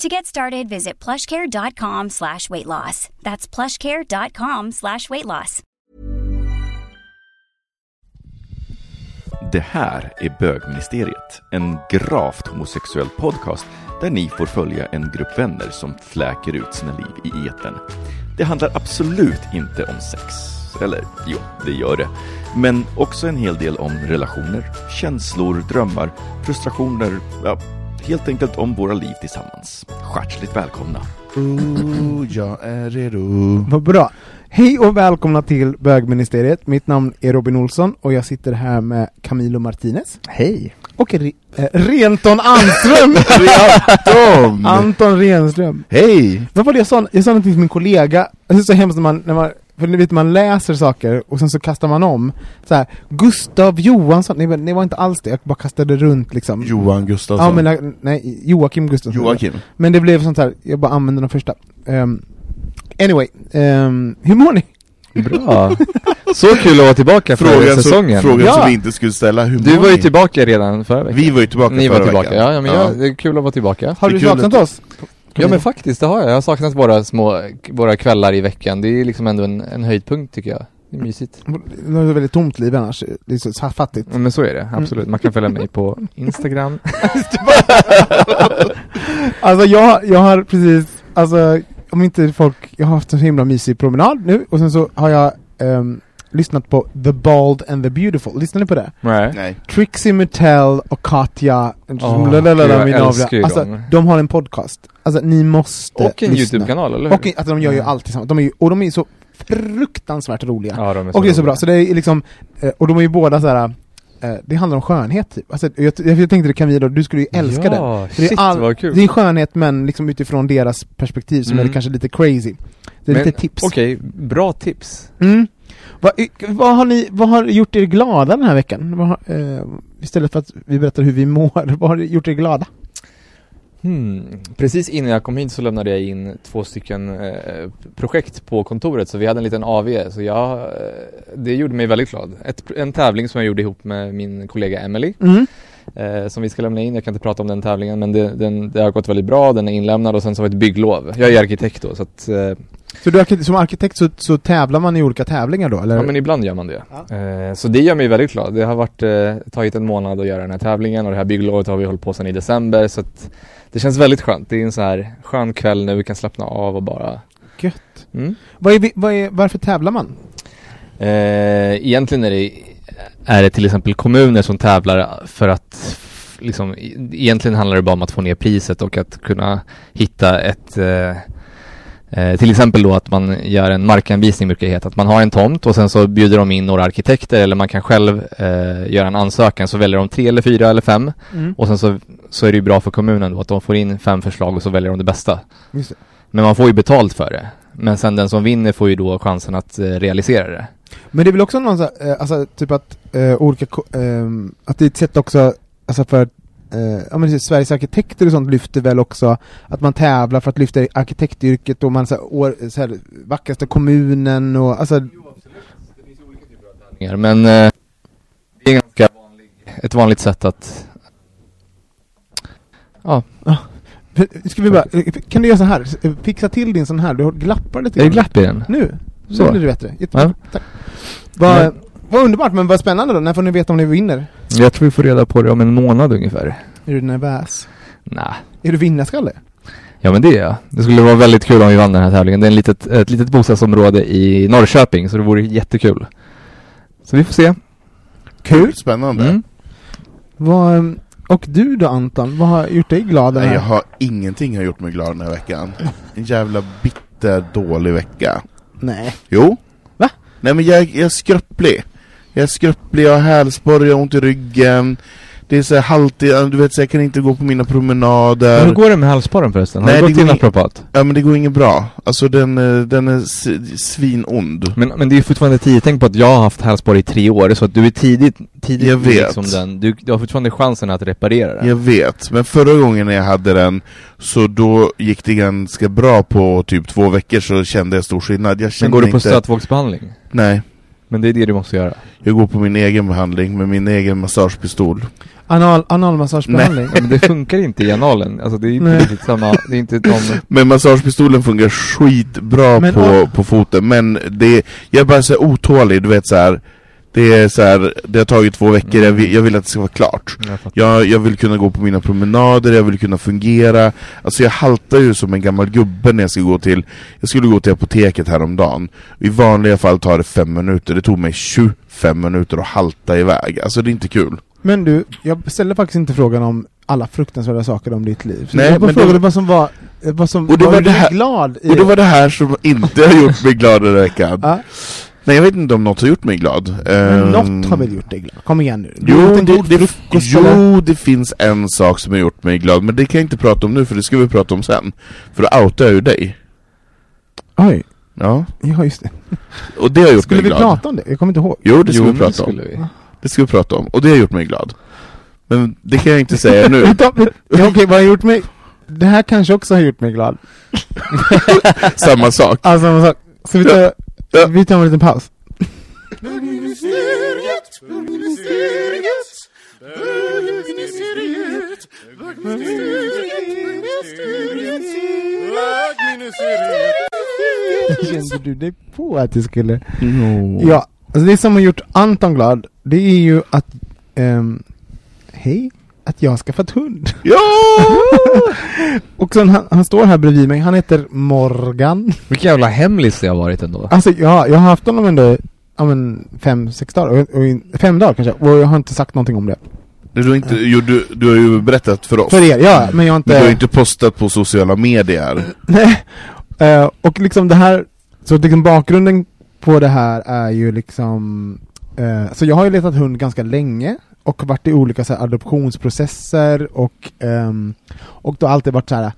To get started, visit plushcare.com slash weight loss. That's plushcare.com slash weight loss. Det här är Bögministeriet, en gravt homosexuell podcast där ni får följa en grupp vänner som fläker ut sina liv i eten. Det handlar absolut inte om sex. Eller jo, det gör det. Men också en hel del om relationer, känslor, drömmar, frustrationer, ja, helt enkelt om våra liv tillsammans. Hjärtligt välkomna! Ooh, jag är redo. Vad bra. Hej och välkomna till bögministeriet. Mitt namn är Robin Olsson och jag sitter här med Camilo Martinez. Hej! Och Re eh, Renton Anström! Tom! Anton Renström. Hej! Vad var det jag sa? Jag sa någonting till min kollega. Det är så hemskt när man, när man för ni vet, man läser saker och sen så kastar man om. Så här, Gustav Johansson, nej, det var inte alls det, jag bara kastade runt liksom. Johan Gustafsson. Ja men nej, nej, Joakim Gustafsson. Joakim. Men det blev sånt här, jag bara använde de första. Um, anyway, um, hur mår ni? Bra! Så kul att vara tillbaka för Frågan, säsongen. som, frågan Ja. som vi inte skulle ställa, hur Du var ju tillbaka redan förra veckan. Vi var ju tillbaka Ni förra var tillbaka, veckan. ja, ja men Jag, det är kul att vara tillbaka. Har du saknat oss? Ja men faktiskt, det har jag. Jag har saknat våra små, våra kvällar i veckan. Det är liksom ändå en, en höjdpunkt tycker jag. Det är mysigt. Det ett väldigt tomt liv annars, det är så, fattigt. Ja, men så är det, absolut. Man kan följa mig på Instagram. Alltså jag, jag har precis, alltså om inte folk, jag har haft en så himla mysig promenad nu och sen så har jag ehm, lyssnat på The Bald and the Beautiful, lyssnar ni på det? Nej. Nej. Trixie Mattel och Katja, Åh, lalalala, gud, jag min älskar avla. ju alltså, dem. de har en podcast, alltså ni måste Och en lyssna. YouTube-kanal, eller hur? Och alltså, de gör ju allt tillsammans, de är ju, och de är ju så fruktansvärt roliga. Ja, de är och det är så bra, roliga. så det är liksom, eh, och de är ju båda så här. eh, det handlar om skönhet typ. Alltså, jag, jag, tänkte det Camilo, du skulle ju älska ja, det. För det, shit är all, vad kul. det är skönhet men liksom utifrån deras perspektiv som Mm. är kanske lite crazy. Det är Men, lite tips. Okej, bra tips. Mm. Vad, vad, har ni, vad har gjort er glada den här veckan? Vad eh, istället för att vi berättar hur vi mår, vad har gjort er glada? Hmm. Precis innan jag kom hit så lämnade jag in två stycken eh, projekt på kontoret så vi hade en liten AV så jag, eh, det gjorde mig väldigt glad. Ett, en tävling som jag gjorde ihop med min kollega Emily Mm. Eh, som vi ska lämna in. Jag kan inte prata om den tävlingen men det, den, det har gått väldigt bra, den är inlämnad och sen så har vi ett bygglov. Jag är arkitekt då så att eh, Så du, som arkitekt så, så tävlar man i olika tävlingar då, eller? Ja men ibland gör man det. Eh, så det gör mig väldigt glad. Det har varit, eh, tagit en månad att göra den här tävlingen och det här bygglovet har vi hållit på sedan i december så att det känns väldigt skönt. Det är en så här skön kväll när vi kan slappna av och bara Gött. mm. Vad är, vad är, varför tävlar man? eh, Egentligen är det, är det till exempel kommuner som tävlar för att liksom, egentligen handlar det bara om att få ner priset och att kunna hitta ett eh, Eh, till exempel då att man gör en markanvisning brukar det heta, att man har en tomt och sen så bjuder de in några arkitekter eller man kan själv eh, göra en ansökan så väljer de tre eller fyra eller fem Mm. och sen så, så är det ju bra för kommunen då att de får in fem förslag och så väljer de det bästa. Det. Men man får ju betalt för det. Men sen den som vinner får ju då chansen att eh, realisera det. Men det är väl också någon så här, eh, alltså typ att eh, olika, ehm, att det är ett sätt också, alltså för eh, ja men Sveriges arkitekter och sånt lyfter väl också att man tävlar för att lyfta arkitektyrket och man så här, år, så här, vackraste kommunen och alltså Men eh, det är ganska vanlig, ett vanligt sätt att Ja, Ska vi bara, kan du göra så här? Fixa till din sån här, du glappar lite är det glapp i den? Nu, så Så. blir det bättre. Jättebra. Ja. Tack. Vad, vad underbart, men vad spännande då. När får ni veta om ni vinner? Jag tror vi får reda på det om en månad ungefär. Är du nervös? Nej. Är du vinnarskalle? Ja men det är jag. Det skulle vara väldigt kul om vi vann den här tävlingen. Det är en litet, ett litet bostadsområde i Norrköping så det vore jättekul. Så vi får se. Kul! Spännande. Mm. Vad, och du då Anton, vad har gjort dig glad den Nej, jag har ingenting har gjort mig glad den här veckan. En jävla bitter, dålig vecka. Nej. Jo. Nej men jag, jag är skröplig. Jag är skröplig, jag har hälsporre, jag har ont i ryggen. Det är så här haltigt, du vet så jag kan inte gå på mina promenader. Hur går det med halsborren förresten? Har Nej, du gått till naprapat? Ja men det går inget bra. Alltså den, eh, den är svinond. Men, men det är ju fortfarande tidigt. Tänk på att jag har haft halsborre i tre år, så att du är tidigt, tidigt Jag vet. Liksom den. Du, du har fortfarande chansen att reparera den. Jag vet, men förra gången när jag hade den så då gick det ganska bra på typ två veckor så kände jag stor skillnad. Jag Men går du på inte... stötvågsbehandling? Nej, Men det är det du måste göra. jag går på min egen behandling med min egen massagepistol. Anal, analmassagebehandling? Ja, men det funkar inte i analen. Alltså det är inte Nej. riktigt samma, det är inte de... Men massagepistolen fungerar skitbra Men, på, på foten, men det, jag är bara så otålig, du vet så här. Det är så här, det har tagit två veckor, jag vill, jag vill att det ska vara klart. Jag. Jag, jag vill kunna gå på mina promenader, jag vill kunna fungera. Alltså jag haltar ju som en gammal gubbe när jag ska gå till Jag skulle gå till apoteket häromdagen. I vanliga fall tar det fem minuter, det tog mig 25 minuter att halta iväg. Alltså det är inte kul. Men du, jag ställde faktiskt inte frågan om alla fruktansvärda saker om ditt liv. Så Nej, jag bara frågade det- vad som var, vad som Och det var gjorde det här- glad i Och det var det här som inte har gjort mig glad den veckan Nej jag vet inte om något har gjort mig glad men Ehm, något har väl gjort dig glad? Kom igen nu. Jo, det, det, frukost, eller? jo, det finns en sak som har gjort mig glad, men det kan jag inte prata om nu för det ska vi prata om sen. För då outar jag ju dig. Oj, Ja, ja just det. och det har gjort Skulle mig vi glad. prata om det? Jag kommer inte ihåg. Jo, det ska Jo, vi det prata om. skulle vi. Det ska vi prata om, och det har gjort mig glad. Men det kan jag inte säga nu. Ja, okej, vad har gjort mig... Det här kanske också har gjort mig glad. Samma sak. Alltså, samma sak. Så vi tar, Ja. vi tar en liten paus. Kände du dig på att det skulle... No. Ja, alltså det som har gjort Anton glad, det är ju att... ehm, hej, att jag har skaffat hund. Ja! Och sen han, han står här bredvid mig, han heter Morgan. Vilken jävla hemlis det har varit ändå. Alltså ja, jag har haft honom ändå, ja men fem, sex dagar, och, och, fem dagar kanske, och jag har inte sagt någonting om det. Du, har inte, jo, du, du har ju berättat för oss. För er, ja, men jag har inte... Men du har inte postat på sociala medier. Nej. Eh, och liksom det här, så liksom bakgrunden på det här är ju liksom, eh, så jag har ju letat hund ganska länge och varit i olika så här, adoptionsprocesser och, ehm, och då alltid varit så här.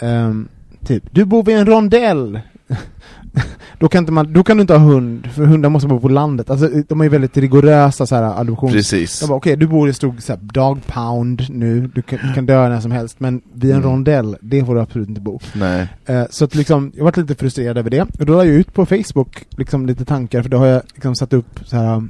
ehm, typ, du bor vid en rondell. då, kan inte man, då kan du inte ha hund, för hundar måste bo på landet. Alltså, de är väldigt rigorösa så här, adoptions... Precis. Bara okej, du bor i stod så här, dog pound nu, du kan, du kan dö när som helst, men vid en Mm. rondell, det får du absolut inte bo. Nej. Eh, så att liksom, jag varit lite frustrerad över det. Och då la jag ut på Facebook liksom lite tankar, för då har jag liksom satt upp så här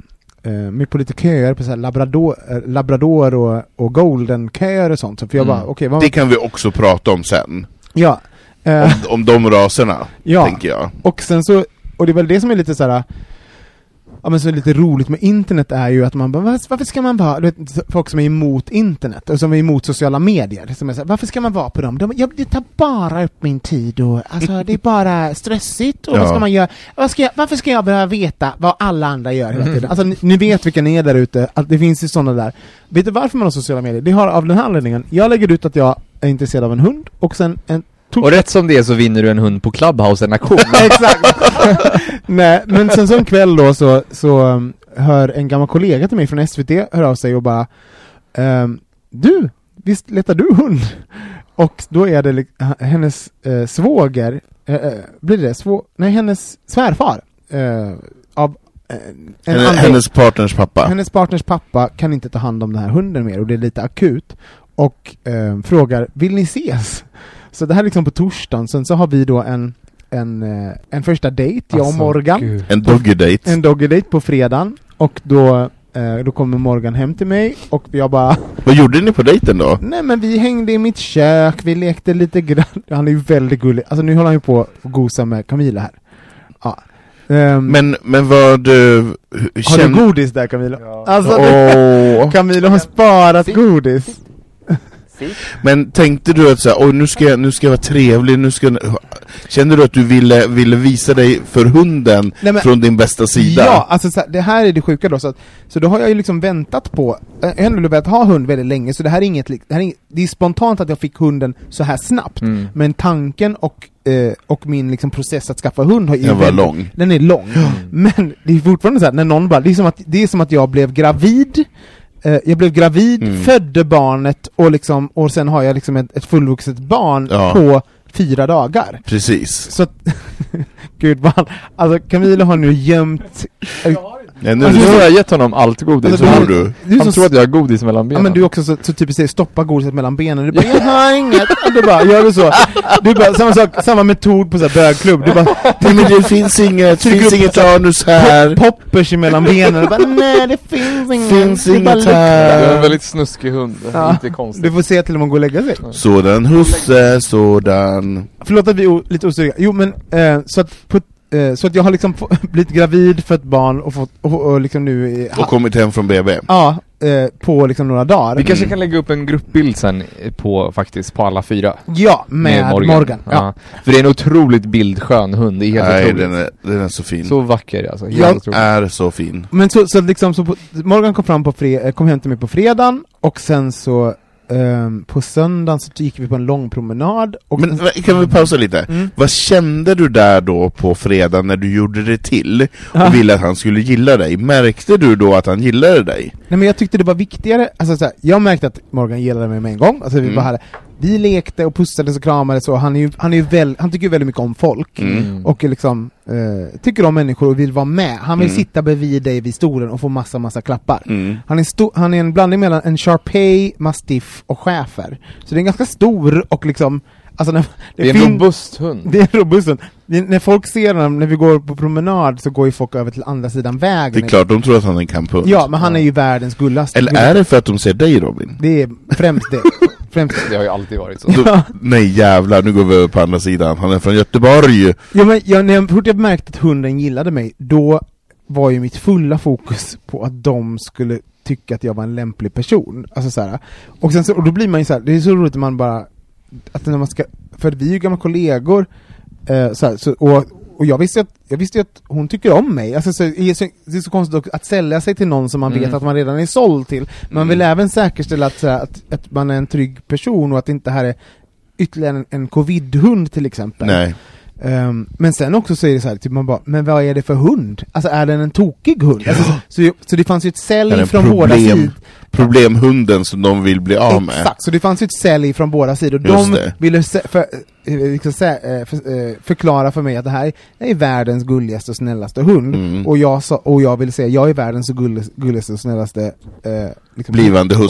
eh, med på lite köer på så här labrador, eh, labrador och, och golden-köer och sånt. Så för jag Mm. bara, okej, vad... Det kan vi också prata om sen. Ja. Eh, Om, om de raserna, ja. tänker jag. Och sen så, och det är väl det som är lite så här. Ja men så lite roligt med internet är ju att man bara, "Vas- varför ska man vara, du vet, folk som är emot internet och som är emot sociala medier, som är så här, varför ska man vara på dem? De, jag, det tar bara upp min tid och alltså det är bara stressigt och vad Ja. ska man göra? Vad ska jag, varför ska jag behöva veta vad alla andra gör hela tiden? Alltså ni, ni vet vilka ni är där ute, att det finns ju sådana där. Vet du varför man har sociala medier? Det har av den här anledningen, jag lägger ut att jag är intresserad av en hund och sen en Och rätt som det är så vinner du en hund på Clubhouse, en auktion. Exakt! Nej, men sen så en kväll då så, så um, hör en gammal kollega till mig från SVT hör av sig och bara ehm, Du, visst letar du hund? Och då är det hennes eh, svåger, eh, eh, blir det svå nej hennes svärfar eh, av eh, en Hennes, hennes partners pappa. hennes partners pappa kan inte ta hand om den här hunden mer och det är lite akut och eh, frågar vill ni ses? Så det här är liksom på torsdagen, sen så har vi då en, en, eh, en första dejt, jag och Alltså, Morgan. gud. En doggy date. En doggy date på fredagen och då, eh, då kommer Morgan hem till mig och jag bara Vad gjorde ni på dejten då? Nej men vi hängde i mitt kök, vi lekte lite grann. Han är ju väldigt gullig. Alltså nu håller han ju på att gosa med Camilla här. Ja. Ehm, Men, men vad... Uh, har du godis där Camilla? Alltså det- Åh. Camilla har sparat godis. Men tänkte du att så här, nu ska jag, nu ska jag vara trevlig, nu ska jag... Kände du att du ville, ville visa dig för hunden Nej, men- från din bästa sida? Ja, alltså så här, det här är det sjuka då, så, att, så då har jag ju liksom väntat på, jag har ändå velat ha hund väldigt länge, så det här är inget, det, här är inget, det är spontant att jag fick hunden så här snabbt, Mm. men tanken och, eh, och min liksom process att skaffa hund har Den var väldigt- lång. Den är lång, men det är fortfarande så här, när någon bara, det är som att, det är som att jag blev gravid, eh, jag blev gravid, Mm. födde barnet och liksom, och sen har jag liksom ett, ett fullvuxet barn Ja. på fyra dagar. Precis. Så att, gud vad han, alltså Camilla har nu gömt Ja, nu, Alltså, nu har jag gett honom allt godis. Alltså, tror han, du? Du han så tror att jag har godis mellan Ja benen. men du är också så, så typiskt säger stoppa godiset mellan benen, du bara 'Jag har inget' du bara, gör du så? Du bara, samma sak, samma metod på så här bögklubb, du bara nej men det finns inget, Tryck finns upp inget här- anus här. poppers emellan benen, du bara 'Nej det finns inget' Finns Du bara, inget "Lukta." Jag är här. en väldigt snuskig hund, Ja. inte konstigt. Du får se till om hon går och lägga sig Sådan husse, sådan. Förlåt att vi är lite osäkra, jo men eh, så att på, så att jag har liksom blivit gravid för ett barn och fått, och, och liksom nu eh, Och kommit hem från BB. Ja, eh, på liksom några dagar Vi kanske kan lägga upp en gruppbild sen eh, på, faktiskt, på alla fyra. Ja, med, Morgan, Ja. För det är en otroligt bildskön hund, det är helt Nej, otroligt. den är, den är så fin. Så vacker alltså, helt Jag otroligt. är så fin. Men så, så liksom, så på, Morgan kom fram på fre, eh, kom hem till mig på fredagen, och sen så ehm, på söndagen så gick vi på en lång promenad, och Men kan vi pausa lite? Mm. Vad kände du där då på fredag när du gjorde det till och ville att han skulle gilla dig? Märkte du då att han gillade dig? Nej men jag tyckte det var viktigare, alltså så här, jag märkte att Morgan gillade mig med en gång, alltså vi Mm. bara hade, vi lekte och pussades och kramades och han är ju, han är ju väl, han tycker väldigt mycket om folk. Mm. Och liksom, eh, tycker om människor och vill vara med. Han vill Mm. sitta bredvid dig vid stolen och få massa, massa klappar. Mm. Han är, sto- han är en blandning mellan en Sharpei, mastiff och schäfer. Så det är en ganska stor och liksom, alltså när, Det är en robust hund. Det är en robust hund. Det är- När folk ser honom, när vi går på promenad, så går ju folk över till andra sidan vägen. Det är klart, de tror att han är en kamphund. Ja, men han är ju världens gullaste. Eller är det för att de ser dig Robin? Det är främst det. främst Det har ju alltid varit så. Då, nej jävlar, nu går vi över på andra sidan. Han är från Göteborg! Ja, men jag, när jag, fort jag märkte att hunden gillade mig, då var ju mitt fulla fokus på att de skulle tycka att jag var en lämplig person. Alltså så här. Och sen så, och då blir man ju så här, det är så roligt när man bara, att när man ska, för vi är ju gamla kollegor, eh, så här, så, och, och jag visste, att, jag visste ju att hon tycker om mig, alltså, så, det, är så, det är så konstigt att sälja sig till någon som man vet Mm. att man redan är såld till. Man vill även säkerställa att, att, att man är en trygg person och att det inte här är ytterligare en, en covid-hund till exempel. Nej. Ehm, men sen också så är det så här, typ man bara, men vad är det för hund? Alltså är den en tokig hund? Alltså, så, så, så det fanns ju ett sälj från båda problem- sidor. Problemhunden som de vill bli av med. Exakt, så det fanns ju ett sälj från båda sidor. Just De det. ville för, eh, liksom, eh, för, eh, förklara för mig att det här är världens gulligaste och snällaste hund. Mm. Och, jag sa, och jag vill säga, jag är världens gullig- gulligaste och snällaste eh, liksom, Blivande Och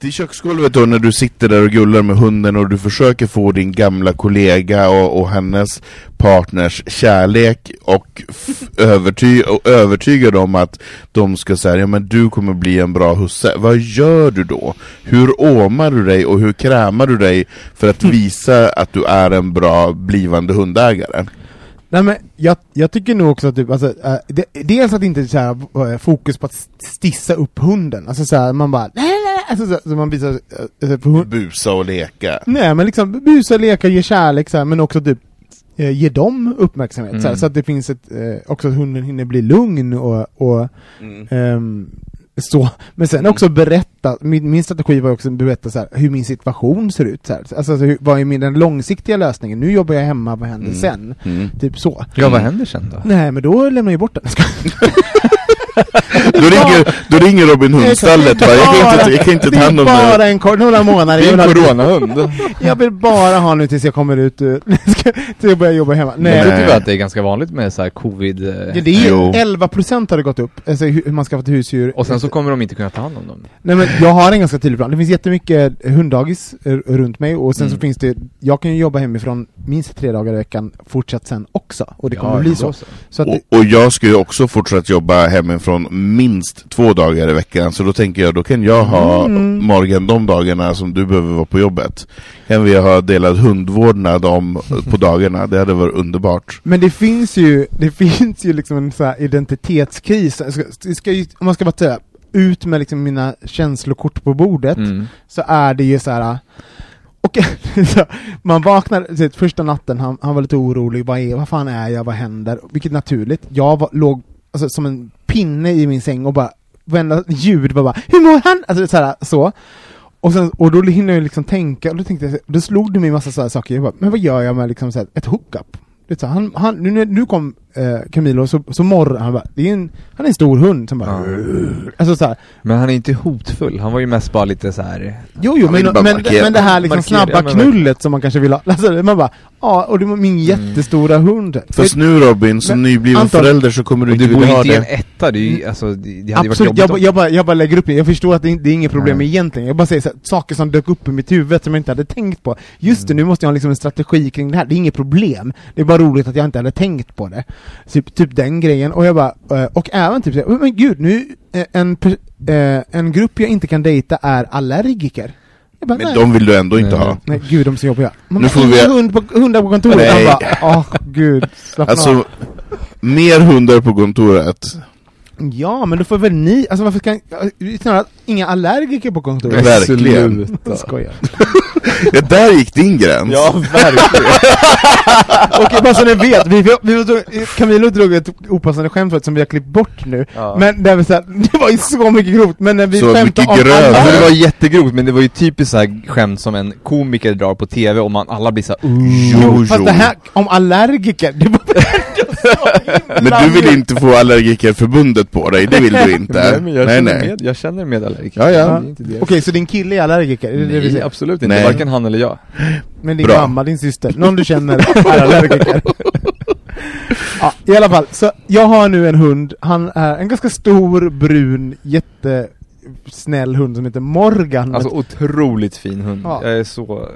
Till köksgolvet då när du sitter där och gullar med hunden och du försöker få din gamla kollega och, och hennes partners kärlek och, överty och övertyga dem att de ska säga ja men du kommer bli en bra husse. Vad gör du då? Hur åmar du dig och hur krämar du dig för att visa att du är en bra blivande hundägare? Nej men jag, jag tycker nog också att typ, alltså, äh, det, dels att inte så här, äh, fokus på att stissa upp hunden, alltså så här, man bara nej, alltså, så, så man visar, äh, för hund, Busa och leka. nej men liksom busa, leka, ge kärlek så här, men också typ eh, ge dem uppmärksamhet, så, här, Mm. så att det finns ett, eh, också att hunden hinner bli lugn och, och ehm, så, men sen också berätta, min, min strategi var också att berätta så här, hur min situation ser ut så här. Alltså hur, vad är min den långsiktiga lösningen? Nu jobbar jag hemma, vad händer Mm. sen? Mm. Typ så. Ja, vad händer sen då? Nej men då lämnar jag bort den. Då ringer, då ringer Robin Hood-stallet bara, jag kan inte, jag kan inte det ta är hand om det. bara en kort, några månader. Det är Jag en coronahund. jag vill bara ha nu tills jag kommer ut ur, tills jag börjar jobba hemma. Men Nej. vet du att det är ganska vanligt med så här covid... eh, Ja, det är Jo. 11% har det gått upp, alltså hur man skaffat husdjur. Och sen så kommer de inte kunna ta hand om dem. Nej men jag har en ganska tydlig plan. Det finns jättemycket hunddagis eh, runt mig och sen Mm. så finns det, jag kan ju jobba hemifrån minst tre dagar i veckan fortsatt sen också. Och det kommer Ja, bli så. så. så att det, Och, och jag ska ju också fortsätta jobba hemifrån minst två dagar i veckan, så då tänker jag, då kan jag ha Mm. Morgan de dagarna som du behöver vara på jobbet. Kan vi ha delad hundvårdnad om på dagarna, det hade varit underbart. men det finns ju, det finns ju liksom en så här identitetskris. Ska, det ska ju, om man ska bara säga, ut med liksom mina känslokort på bordet. Mm. så är det ju så här. Och man vaknar, så, första natten, han, han var lite orolig, vad, är, vad fan är jag, vad händer? Vilket naturligt, jag var, låg alltså, som en pinne i min säng och bara, vända ljud bara, bara, hur mår han? Alltså så, här, så. Och, sen, och då hinner jag liksom tänka, och då tänkte jag, då slog det mig massa så saker, jag bara, men vad gör jag med liksom så här, ett hookup? Det är så här, han, han, nu- nu kom eh, Camilo, så, så morrar han bara, det är en, han är en stor hund som bara, alltså så här, Men han är inte hotfull, han var ju mest bara lite så här. Jo, jo, men, men, markera. men det här liksom Markera, snabba ja, knullet som man kanske vill ha, alltså, man bara, ja, och det var min jättestora hund. Fast nu Robin, som Men, nybliven Anton, förälder så kommer du inte du bor vilja ju ha inte i en det. etta, det, är ju, alltså, det, det hade ju varit Absolut, jobbigt jag, jag, bara, jag bara lägger upp det, jag förstår att det, det är inget problem Nej. egentligen, jag bara säger så här, saker som dök upp i mitt huvud som jag inte hade tänkt på. Just det, nu måste jag ha liksom en strategi kring det här, det är inget problem. Det är bara roligt att jag inte hade tänkt på det. Typ, typ den grejen, och jag bara, eh, och även typ men gud, nu, eh, en, eh, en grupp jag inte kan dejta är allergiker. Bara, Men nej. de vill du ändå inte Nej. ha. Nej gud, de är så jobbiga. Man Nu får vi- "Ingen hund på, hundar på kontoret. Nej. Han bara, åh gud, slappna av. Alltså, mer hundar på kontoret. Ja, men då får väl ni, alltså varför kan, snarare inga allergiker på kontoret. Verkligen. Sluta. Skojar. Ja, där gick din gräns. Ja, verkligen. Okej, bara så ni vet, vi, vi, vi, Camilo drog ett opassande skämt förut som vi har klippt bort nu. Ja. Men det, var så här, det var ju så mycket grovt, men när vi Så skämtade om grövre. alla- Alltså det var jättegrovt, men det var ju typiskt så här skämt som en komiker drar på TV och man alla blir så här, Jo, Jo, fast det här om allergiker, det var Men du vill inte få allergikerförbundet på dig, det vill du inte. Nej, men jag, nej, känner nej. Med, jag känner med allergiker. Ja, ja. Okej, så din kille är allergiker? Är det det vi Nej, säger? absolut inte. Nej. Varken han eller jag. Men din Bra. mamma, din syster, någon du känner är allergiker. ja, I alla fall, så jag har nu en hund, han är en ganska stor, brun, jättesnäll hund som heter Morgan. Alltså otroligt fin hund. Ja. Jag är så,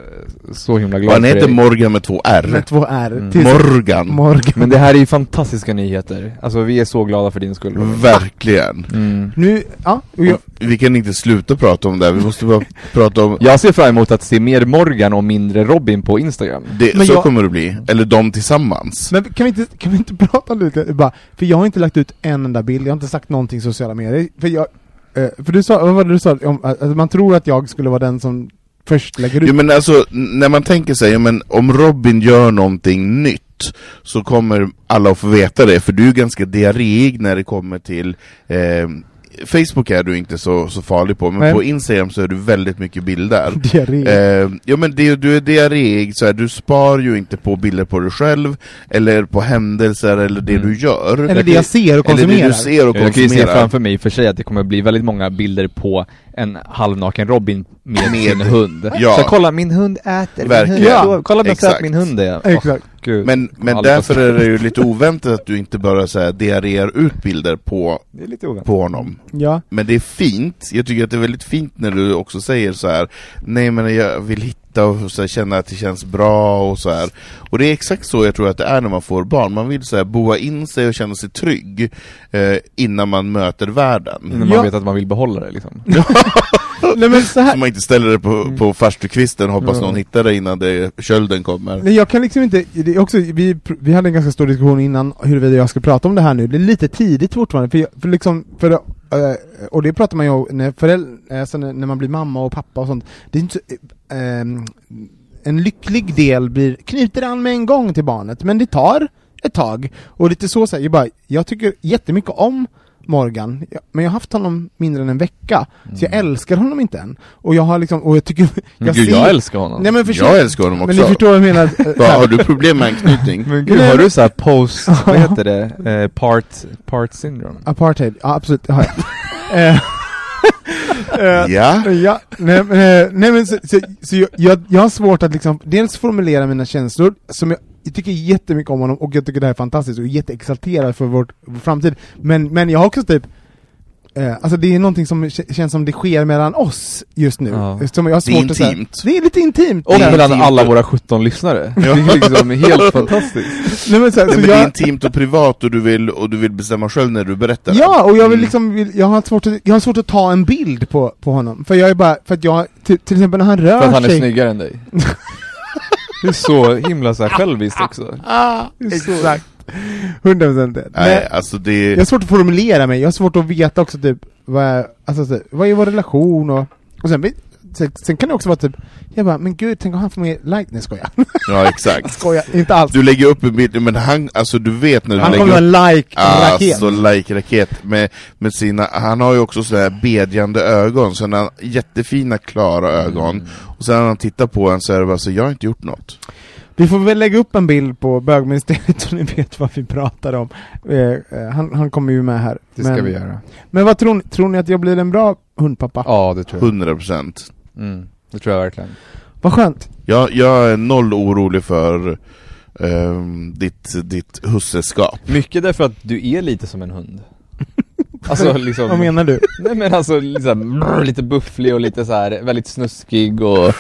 så himla glad han heter. Morgan med två R. med två R. Mm. Morgan. Morgan. Men det här är ju fantastiska nyheter. Alltså vi är så glada för din skull. Verkligen. Mm. Nu, ja, och jag, Vi kan inte sluta prata om det, här. vi måste bara prata om Jag ser fram emot att se mer Morgan och mindre Robin på Instagram. det, Men så jag- kommer det bli. Eller de tillsammans. men kan vi, inte, kan vi inte prata lite, bara, för jag har inte lagt ut en enda bild, jag har inte sagt någonting i sociala medier, för jag, Eh, för du sa, vad var det du sa, om, att man tror att jag skulle vara den som först lägger ut. Jo men alltså, när man tänker sig, men om Robin gör någonting nytt så kommer alla att få veta det, för du är ganska diarréig när det kommer till eh, Facebook är du inte så, så farlig på, men Nej. på Instagram så är du väldigt mycket bilder. diarré. Eh, ja men det, du är diarréig, så här, du spar ju inte på bilder på dig själv, eller på händelser, eller det Mm. du gör. Eller det jag ser och Eller det konsumerar. du ser och Jag kan ju se konsumerar. framför mig för sig att det kommer bli väldigt många bilder på en halvnaken Robin med, Med- sin hund. Ja. Så kolla, min hund äter, min Verkligen. hund, så, kolla vad söt min hund är. Exakt. Gud. Men, men därför är det ju lite oväntat att du inte bara så här diarréar ut bilder på, Det är lite oväntat. på honom. Ja. Men det är fint, jag tycker att det är väldigt fint när du också säger så här. Nej men jag vill hitta och så här, känna att det känns bra och så här. Och det är exakt så jag tror att det är när man får barn, man vill så här, boa in sig och känna sig trygg eh, innan man möter världen. Innan Ja. man vet att man vill behålla det liksom. Nej men så här, Så man inte ställer det på, på farstukvisten och hoppas Ja. någon hittar det innan det, kölden kommer. Nej, jag kan liksom inte, det är också, vi, vi hade en ganska stor diskussion innan huruvida jag ska prata om det här nu, det är lite tidigt fortfarande, för, jag, för liksom, för, Eh, och det pratar man ju om när, föräldrar, alltså eh, när, man blir mamma och pappa och sånt, det är inte så, ehm, en lycklig del blir, knyter an med en gång till barnet, men det tar ett tag, och lite så säger jag bara, jag tycker jättemycket om Morgan, men jag har haft honom mindre än en vecka, så jag älskar honom inte än. Och jag har liksom, och jag tycker... Men gud, ser- jag älskar honom. Nej men Jag älskar honom Men också. ni förstår vad jag menar? Va, har du problem med anknytning? Men gud, Nej, har men- du såhär post, vad heter det? Eh, part, part syndrome? Apartheid, ja absolut, det har jag. Eh, eh, Ja? Ja, nej, men, eh, nej men så, så, så jag, jag, jag har svårt att liksom, dels formulera mina känslor, som jag, jag tycker jättemycket om honom och jag tycker det här är fantastiskt och är jätteexalterad för vårt, vår framtid. Men, men jag har också typ, eh, alltså det är någonting som känns som det sker mellan oss just nu. Ja. Som jag har Det är svårt att säga. intimt. Det är lite intimt. Och mellan intimt. alla våra 17 lyssnare. Det är liksom helt fantastiskt. Nej, men så, här, Nej, så men det är jag, intimt och privat och du vill, och du vill bestämma själv när du berättar Ja, och jag vill Mm. liksom, jag, har svårt att, jag har svårt att ta en bild på, på honom. För jag är bara, för att jag, till, till exempel när han rör För att han är sig snyggare än dig. Det är så himla så här själviskt också. Ah, exakt. 100 procent. Nej, alltså det... Jag har svårt att formulera mig, jag har svårt att veta också typ vad, är- alltså, så, vad är vår relation och, och sen, sen, sen kan det också vara typ, jag bara, men gud, tänk om han får mer like, nej skojar. Ja, exakt. skojar, inte alls. Du lägger upp en bild, men han, alltså du vet när du han lägger kommer upp ha en like-raket. Alltså like-raket med, med sina, han har ju också sådär bedjande ögon, så han har jättefina klara ögon Och sen när han tittar på en så är det bara så, jag har inte gjort något Vi får väl lägga upp en bild på bögministeriet så ni vet vad vi pratar om. Eh, eh, han, han kommer ju med här. Det ska men, vi göra. Men vad tror ni, tror ni att jag blir en bra hundpappa? Ja, det tror jag. 100% Mm, det tror jag verkligen. Vad skönt. Jag, jag är noll orolig för ehm, ditt, ditt husseskap Mycket därför att du är lite som en hund. Alltså liksom... Vad menar du? Nej men alltså brr, lite bufflig och lite så här väldigt snuskig och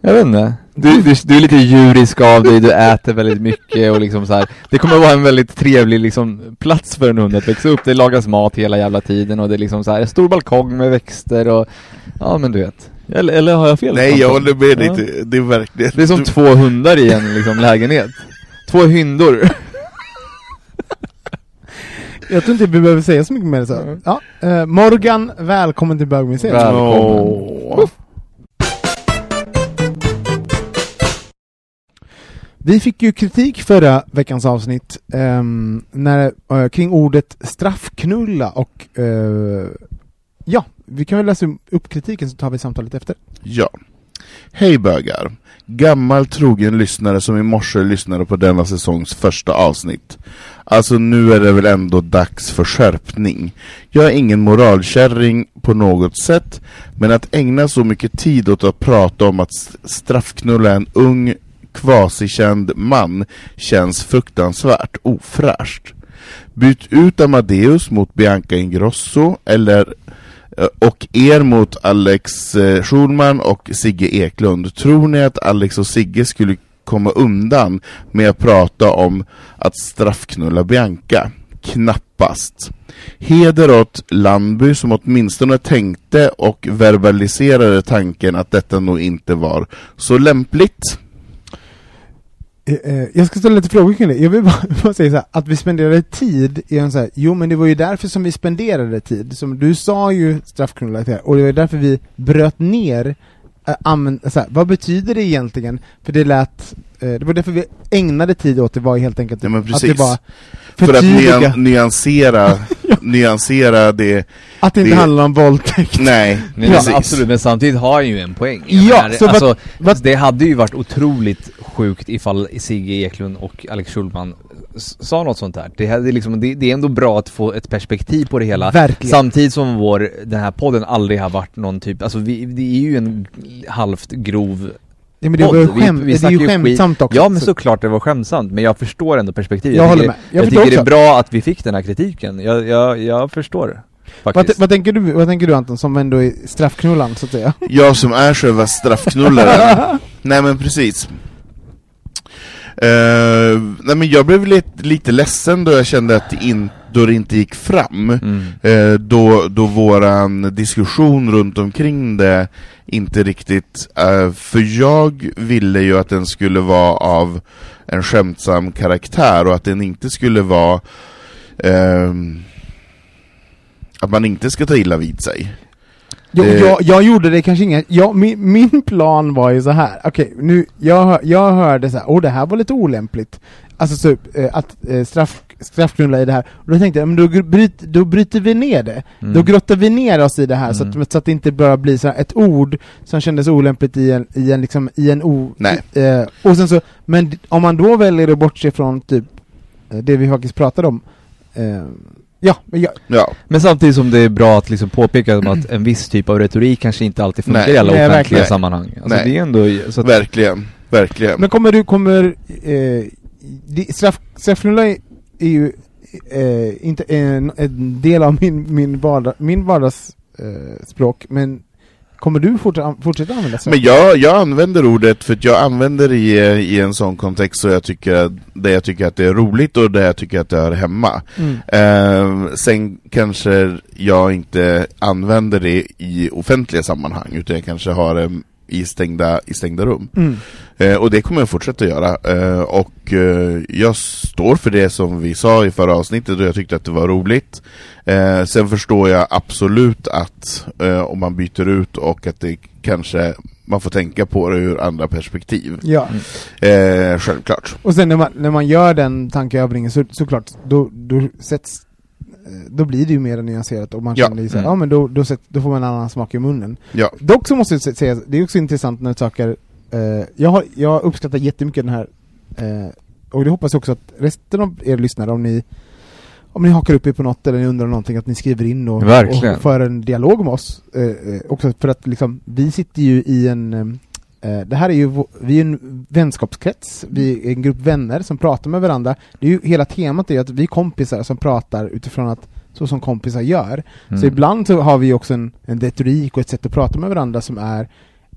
jag vet inte. Du, du, du är lite djurisk av dig, du äter väldigt mycket och liksom så här. Det kommer att vara en väldigt trevlig liksom plats för en hund att växa upp. Det lagas mat hela jävla tiden och det är liksom så här en stor balkong med växter och ja men du vet. Eller, eller har jag fel? Nej jag håller med dig, Ja. det, det är verkligen Det är som du, två hundar i en liksom lägenhet. Två hyndor. Jag tror inte vi behöver säga så mycket mer så. Mm. Ja, eh, Morgan, välkommen till bögmuseet. Välkommen. Vi fick ju kritik förra veckans avsnitt ehm, när, eh, kring ordet straffknulla och eh, ja, vi kan väl läsa upp kritiken så tar vi samtalet efter. Ja. Hej bögar! Gammal trogen lyssnare som i morse lyssnade på denna säsongs första avsnitt. Alltså nu är det väl ändå dags för skärpning. Jag är ingen moralkärring på något sätt, men att ägna så mycket tid åt att prata om att straffknulla en ung kvasikänd man känns fruktansvärt ofräscht. Byt ut Amadeus mot Bianca Ingrosso eller Eh, och er mot Alex eh, Schulman och Sigge Eklund. Tror ni att Alex och Sigge skulle komma undan med att prata om att straffknulla Bianca? Knappast. Heder åt Landby som åtminstone tänkte och verbaliserade tanken att detta nog inte var så lämpligt. Eh, eh, jag ska ställa lite frågor kring det. Jag vill bara, bara säga så här, att vi spenderade tid i en så här, jo men det var ju därför som vi spenderade tid. Som du sa ju straffknulla och det var därför vi bröt ner äh, använd, så här, vad betyder det egentligen? För det lät, det var därför vi ägnade tid åt det var helt enkelt Ja, men att det var För att nyan- nyansera, nyansera det, att det inte det- handlar om våldtäkt. nej, men absolut, men samtidigt har han ju en poäng. Jag Ja, menar, så alltså, vad- det hade ju varit otroligt sjukt ifall Sigge Eklund och Alex Schulman sa något sånt där. Det, hade liksom, det, det är ändå bra att få ett perspektiv på det hela. Verkligen. Samtidigt som vår, den här podden aldrig har varit någon typ, alltså vi, det är ju en halvt grov Ja, men det var ju podd. skämt- det är ju skämtsamt också, Ja men så- såklart det var skämtsamt, men jag förstår ändå perspektivet. Jag håller tycker, med. Jag Jag, tycker det är också. bra att vi fick den här kritiken. Jag, jag, jag förstår. Vad, Faktiskt. vad, tänker du, vad tänker du Anton, som ändå är straffknullan så att säga? Jag som är själva straffknullaren. nej men precis. Eh, nej men jag blev lite, lite ledsen då jag kände att det, in, då det inte gick fram. Mm. Eh, då, då våran diskussion runt omkring det inte riktigt, eh, för jag ville ju att den skulle vara av en skämtsam karaktär och att den inte skulle vara ehm, att man inte ska ta illa vid sig. Jag, Det- jag, jag gjorde det kanske jag, min, min plan var ju så här. okej nu, jag, jag hörde så här, åh det här var lite olämpligt. Alltså så, eh, att eh, straff, straffknulla i det här. Och då tänkte jag, men då, bryt, då bryter vi ner det. Mm. Då grottar vi ner oss i det här så, Mm. att, så att det inte bara blir så här ett ord som kändes olämpligt i en, i en liksom, i en o... Nej. Eh, och sen så, men om man då väljer att bortse från typ eh, det vi faktiskt pratade om. Ja, men jag, Ja, Men samtidigt som det är bra att liksom påpeka att en viss typ av retorik kanske inte alltid funkar Nej. i alla Nej, offentliga verkligen. sammanhang. Alltså Nej. det är ändå, så att, verkligen, verkligen. Men kommer du, kommer, eh, straff, straffknulla är ju eh, inte en, en del av min, min, vardag, min vardagsspråk, eh, språk, men kommer du fortsätta, fortsätta använda straff? Men jag, jag använder ordet för att jag använder det i, i en sån kontext så jag tycker där jag tycker att det är roligt och där jag tycker att det hör hemma. Mm. Eh, sen kanske jag inte använder det i offentliga sammanhang utan jag kanske har det i stängda, i stängda rum. Mm. Eh, och det kommer jag fortsätta göra. Eh, och eh, jag står för det som vi sa i förra avsnittet och jag tyckte att det var roligt. Eh, sen förstår jag absolut att eh, om man byter ut och att det kanske man får tänka på det ur andra perspektiv. Ja, Eh, självklart. och sen när man, när man gör den tankeövningen så, såklart, då, då sätts då blir det ju mer nyanserat och man Ja. känner ju såhär, Mm. ja men då, då, då får man en annan smak i munnen. Ja. Dock så måste jag sä- säga, det är också intressant när saker, eh, jag, har, jag uppskattar jättemycket den här, eh, och det hoppas jag också att resten av er lyssnare, om ni om ni hakar upp er på något eller ni undrar någonting, att ni skriver in och, och för en dialog med oss. Eh, eh, också för att liksom, vi sitter ju i en eh, det här är ju, vi är en vänskapskrets, vi är en grupp vänner som pratar med varandra. Det är ju, hela temat är ju att vi är kompisar som pratar utifrån att så som kompisar gör. Så Mm. ibland så har vi också en, en retorik och ett sätt att prata med varandra som är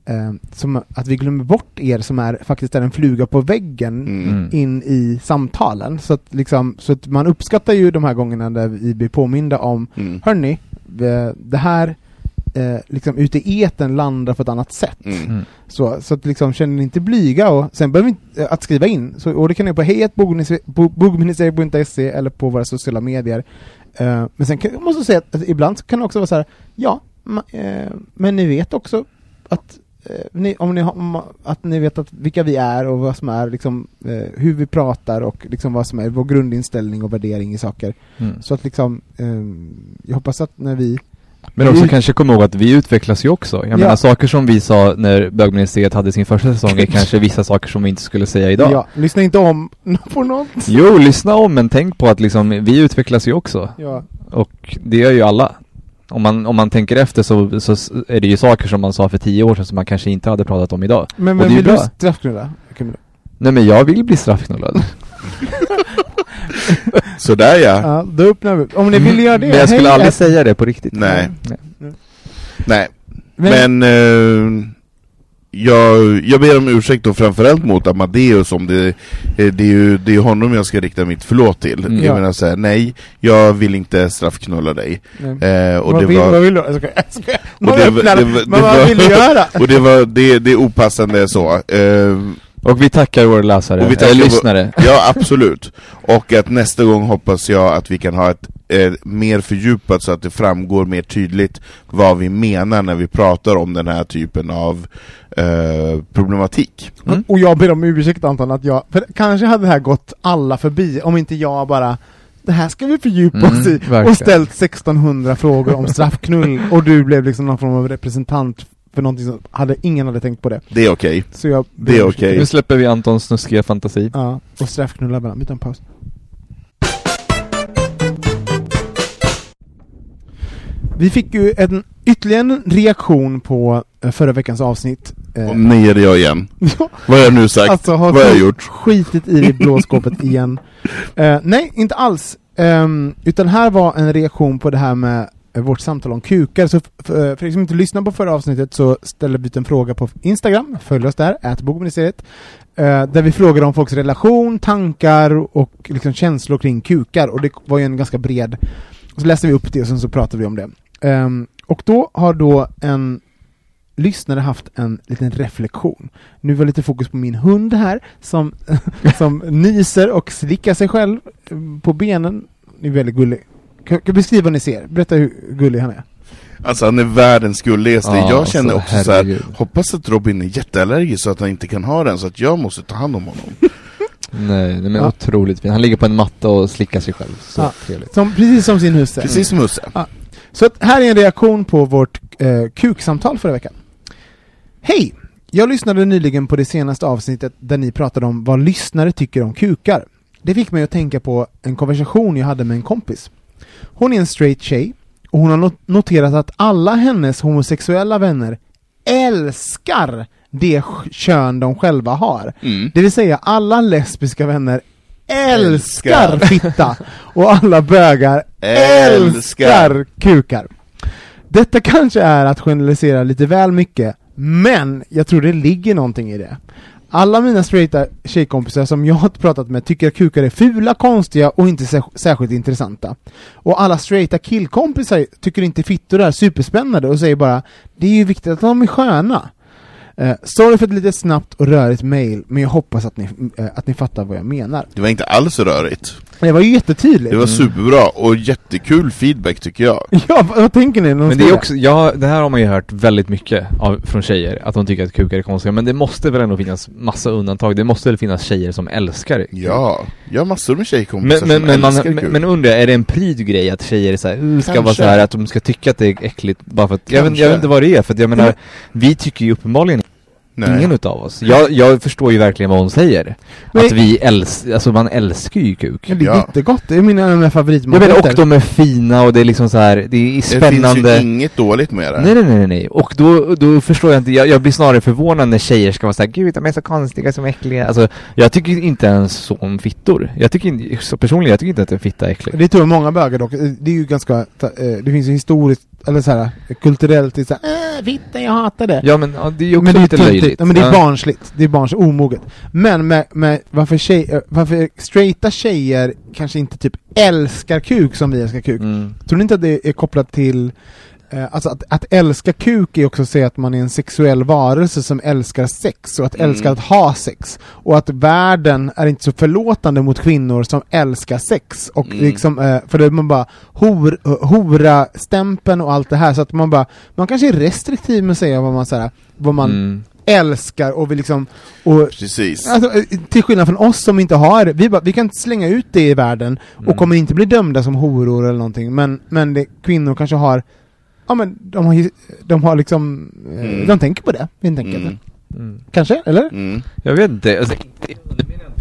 eh, som att vi glömmer bort er som är faktiskt är en fluga på väggen Mm. Mm. in i samtalen. Så att, liksom, så att man uppskattar ju de här gångerna där vi blir påminda om Mm. Hörni, eh, det här eh, liksom ute i eten landar på ett annat sätt. Mm. Mm. Så, så att liksom känner ni inte blyga och sen behöver ni inte, eh, att skriva in, så, och det kan ni på hejatbogministeriet.se eller på våra sociala medier. Eh, men sen kan, jag måste säga att, att ibland så kan det också vara så här, ja, ma, eh, men ni vet också att eh, ni, om ni har, om, att ni vet att vilka vi är och vad som är liksom, eh, hur vi pratar och liksom vad som är vår grundinställning och värdering i saker. Mm. Så att liksom, eh, jag hoppas att när vi Men också Vi- kanske komma ihåg att vi utvecklas ju också. Jag Ja. menar saker som vi sa när bögministeriet hade sin första säsong är kanske vissa saker som vi inte skulle säga idag. Ja, lyssna inte om på något. Jo, lyssna om men tänk på att liksom, vi utvecklas ju också. Ja. Och det gör ju alla. Om man, om man tänker efter så, så är det ju saker som man sa för tio år sedan som man kanske inte hade pratat om idag. Men, men vill du straffknulla? Nej men jag vill bli straffknullad. Sådär ja. Ja, då öppnar vi. Om ni vill göra det. Men jag skulle hej, aldrig säga det på riktigt. Nej. Nej. Nej. Men, Men, eh, jag, jag ber om ursäkt då framförallt mot Amadeus om det, eh, det är ju det är honom jag ska rikta mitt förlåt till. Mm. Jag Ja. menar såhär, nej, jag vill inte straffknulla dig. Eh, och vad, det vill, var, vad vill du? Och det, det, det, vad vill du göra? och det var, det, det är opassande så. Eh, Och vi tackar våra läsare, Och vi tackar eller vår- lyssnare. Ja, absolut. Och att nästa gång hoppas jag att vi kan ha ett eh, mer fördjupat så att det framgår mer tydligt vad vi menar när vi pratar om den här typen av eh, problematik. Mm. Och jag ber om ursäkt Anton att jag, för kanske hade det här gått alla förbi om inte jag bara det här ska vi fördjupa Mm, oss i verkligen. och ställt 1600 frågor om straffknull och du blev liksom någon form av representant för någonting som hade, ingen hade tänkt på det. Det är okej. Så jag ber Det är okej. Nu släpper vi Antons snuskiga fantasi. Ja, och straffknulla varandra. En paus. Vi fick ju en, ytterligare reaktion på eh, förra veckans avsnitt eh, Och nejade jag igen. Vad har jag nu sagt? Alltså har Vad har jag gjort? skitit i det blå skåpet igen. Eh, nej, inte alls. Ehm, utan här var en reaktion på det här med Eh, vårt samtal om kukar. Så eh, för er som inte lyssnade på förra avsnittet så ställde vi ut en fråga på Instagram, följ oss där, ätbogministeriet. Eh, där vi frågade om folks relation, tankar och liksom känslor kring kukar. Och det var ju en ganska bred... Och så läste vi upp det och sen så pratade vi om det. Ehm, och då har då en lyssnare haft en liten reflektion. Nu var lite fokus på min hund här, som, som nyser och slickar sig själv på benen. Det är väldigt gullig. Kan du beskriva vad ni ser? Berätta hur gullig han är. Alltså han är världens gulligaste. Ja, jag känner alltså, också så här, herregud. hoppas att Robin är jätteallergisk så att han inte kan ha den, så att jag måste ta hand om honom. Nej, men Ja. otroligt fin. Han ligger på en matta och slickar sig själv. Så Ja. trevligt. Som, precis som sin husse. Precis som Musse. Så att här är en reaktion på vårt eh, kuksamtal förra veckan. Hej! Jag lyssnade nyligen på det senaste avsnittet där ni pratade om vad lyssnare tycker om kukar. Det fick mig att tänka på en konversation jag hade med en kompis. Hon är en straight tjej och hon har not- noterat att alla hennes homosexuella vänner älskar det kön de själva har. Mm. Det vill säga alla lesbiska vänner älskar Älskar. fitta och alla bögar älskar Älskar. kukar. Detta kanske är att generalisera lite väl mycket, men jag tror det ligger någonting i det. Alla mina straighta tjejkompisar som jag har pratat med tycker att kukar är fula, konstiga och inte sär- särskilt intressanta. Och alla straighta killkompisar tycker inte fittor är superspännande och säger bara det är ju viktigt att de är sköna. Eh, sorry för ett lite snabbt och rörigt mail, men jag hoppas att ni, eh, att ni fattar vad jag menar. Det var inte alls rörigt. Det var ju jättetydligt. Det var superbra och jättekul feedback tycker jag. Ja, vad, vad tänker ni? de Men det är också, ja, det här har man ju hört väldigt mycket av, från tjejer, att de tycker att kukar är konstiga, men det måste väl ändå finnas massa undantag, det måste väl finnas tjejer som älskar det? Ja, jag har massor med tjejkompisar Men, men, som men, man, älskar men, kuk. men undrar jag, är det en pryd grej att tjejer så här, "Uh, ska vara så här att de ska tycka att det är äckligt bara för att, jag vet, jag vet inte vad det är, för att jag menar, vi tycker ju uppenbarligen Nej. ingen utav oss. Jag, jag förstår ju verkligen vad hon säger. Men- Att vi älskar, alltså man älskar ju kuk. Ja, det är Ja. jättegott, det är mina mina favoritmaträtter. menar, och de är fina och det är liksom så här, det är Det finns spännande. ju inget dåligt med det. Nej, nej, nej, nej. Och då, då förstår jag inte, jag, jag blir snarare förvånad när tjejer ska vara såhär, gud de är så konstiga, som äckliga. Alltså, jag tycker inte ens så om fittor. Jag tycker inte, så personligen, jag tycker inte att en fitta är äcklig. Det tror jag många bögar dock, det är ju ganska, eh, det finns ju historiskt, eller så här, kulturellt, det är så här, äh, fitta, jag hatar det. Ja men ja, det är ju också men det är lite töntigt. Löjligt. Ja, men det är barnsligt, det är barns omoget. Men med, med varför, tjej, eh, varför straighta tjejer kanske inte typ älskar kuk som vi älskar kuk. Mm. Tror ni inte att det är kopplat till eh, Alltså att, att älska kuk är också att säga att man är en sexuell varelse som älskar sex och att Mm. älska att ha sex. Och att världen är inte så förlåtande mot kvinnor som älskar sex. Och Mm. liksom, eh, för det är man bara hor, hora-stämpeln och allt det här. Så att man bara, man kanske är restriktiv med att säga vad man, så här, vad man Mm. Älskar och vill liksom och Precis. Alltså, eh, till skillnad från oss som inte har vi, bara, vi kan inte slänga ut det i världen och Mm. kommer inte bli dömda som horor eller någonting men, men det, kvinnor kanske har Ja men de har, de har liksom, eh, Mm. de tänker på det helt enkelt. Mm. Mm. Kanske, eller? Mm. Jag vet inte, alltså,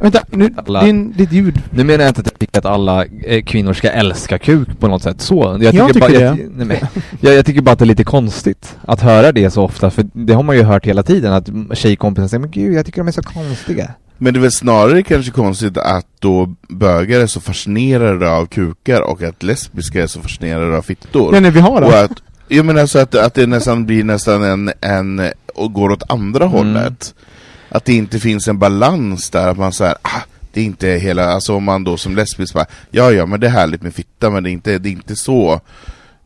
Vänta, nu, Alla- din, ditt ljud. nu menar jag inte att jag tycker att alla eh, kvinnor ska älska kuk på något sätt så. Jag tycker bara, det. Jag, nej, men, jag, jag tycker bara att det är lite konstigt att höra det så ofta, för det har man ju hört hela tiden att tjejkompisar säger men gud jag tycker de är så konstiga. Men det är väl snarare kanske konstigt att då bögar är så fascinerade av kukar och att lesbiska är så fascinerade av fittor. Nej, nej, vi har och det. att, jag menar så att, att det nästan blir nästan en, en och går åt andra Mm. hållet. Att det inte finns en balans där, att man säger ah, det är inte hela, alltså om man då som lesbisk bara, ja ja men det är härligt med fitta men det är inte, det är inte så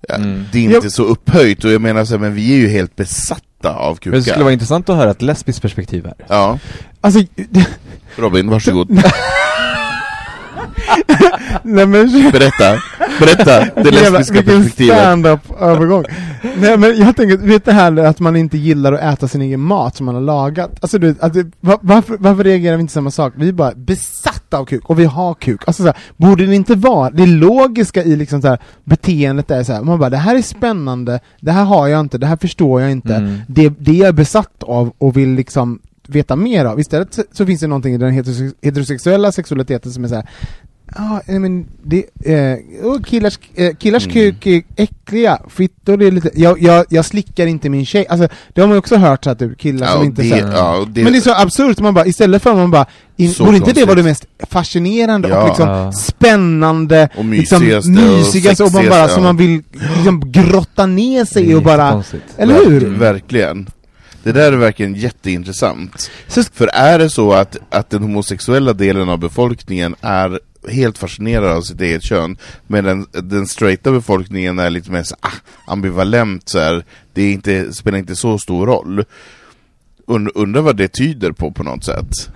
ja, Mm. Det är inte Jag- så upphöjt och jag menar så här, men vi är ju helt besatta av Men kukar. det skulle vara intressant att höra ett lesbiskt perspektiv här. Ja, Alltså, Robin, varsågod. nej men Berätta, berätta det lesbiska vilken perspektivet. stand-up övergång. Nej men jag tänker, vet det här att man inte gillar att äta sin egen mat som man har lagat? Alltså du, att varför, varför reagerar vi inte samma sak? Vi är bara besatta av kuk, och vi har kuk. Alltså så här, borde det inte vara, det logiska i liksom så här, beteendet är så här, man bara det här är spännande, det här har jag inte, det här förstår jag inte, Mm. det, det är jag besatt av och vill liksom veta mer av. Istället så, så finns det någonting i den heterose- heterosexuella sexualiteten som är så här, Ja, men det, eh, och killars, eh, killars Mm. kuk är äckliga, fittor är lite, jag, jag, jag slickar inte min tjej, alltså det har man ju också hört så att typ, killar Ja, som och inte det, så ja, och det, Men det är så absurt, man bara, istället för att man bara, in, borde inte det vara det mest fascinerande Ja. och liksom Ja. spännande, och liksom mysigaste mysigaste och man bara, som man vill liksom grotta ner sig i och bara, eller Ver- hur? Verkligen. Det där är verkligen jätteintressant. Så, För är det så att, att den homosexuella delen av befolkningen är helt fascinerad av sitt eget kön, medan den, straighta befolkningen är lite mer så, ah, ambivalent, så här, det är inte, spelar inte så stor roll. Und, undrar vad det tyder på på något sätt.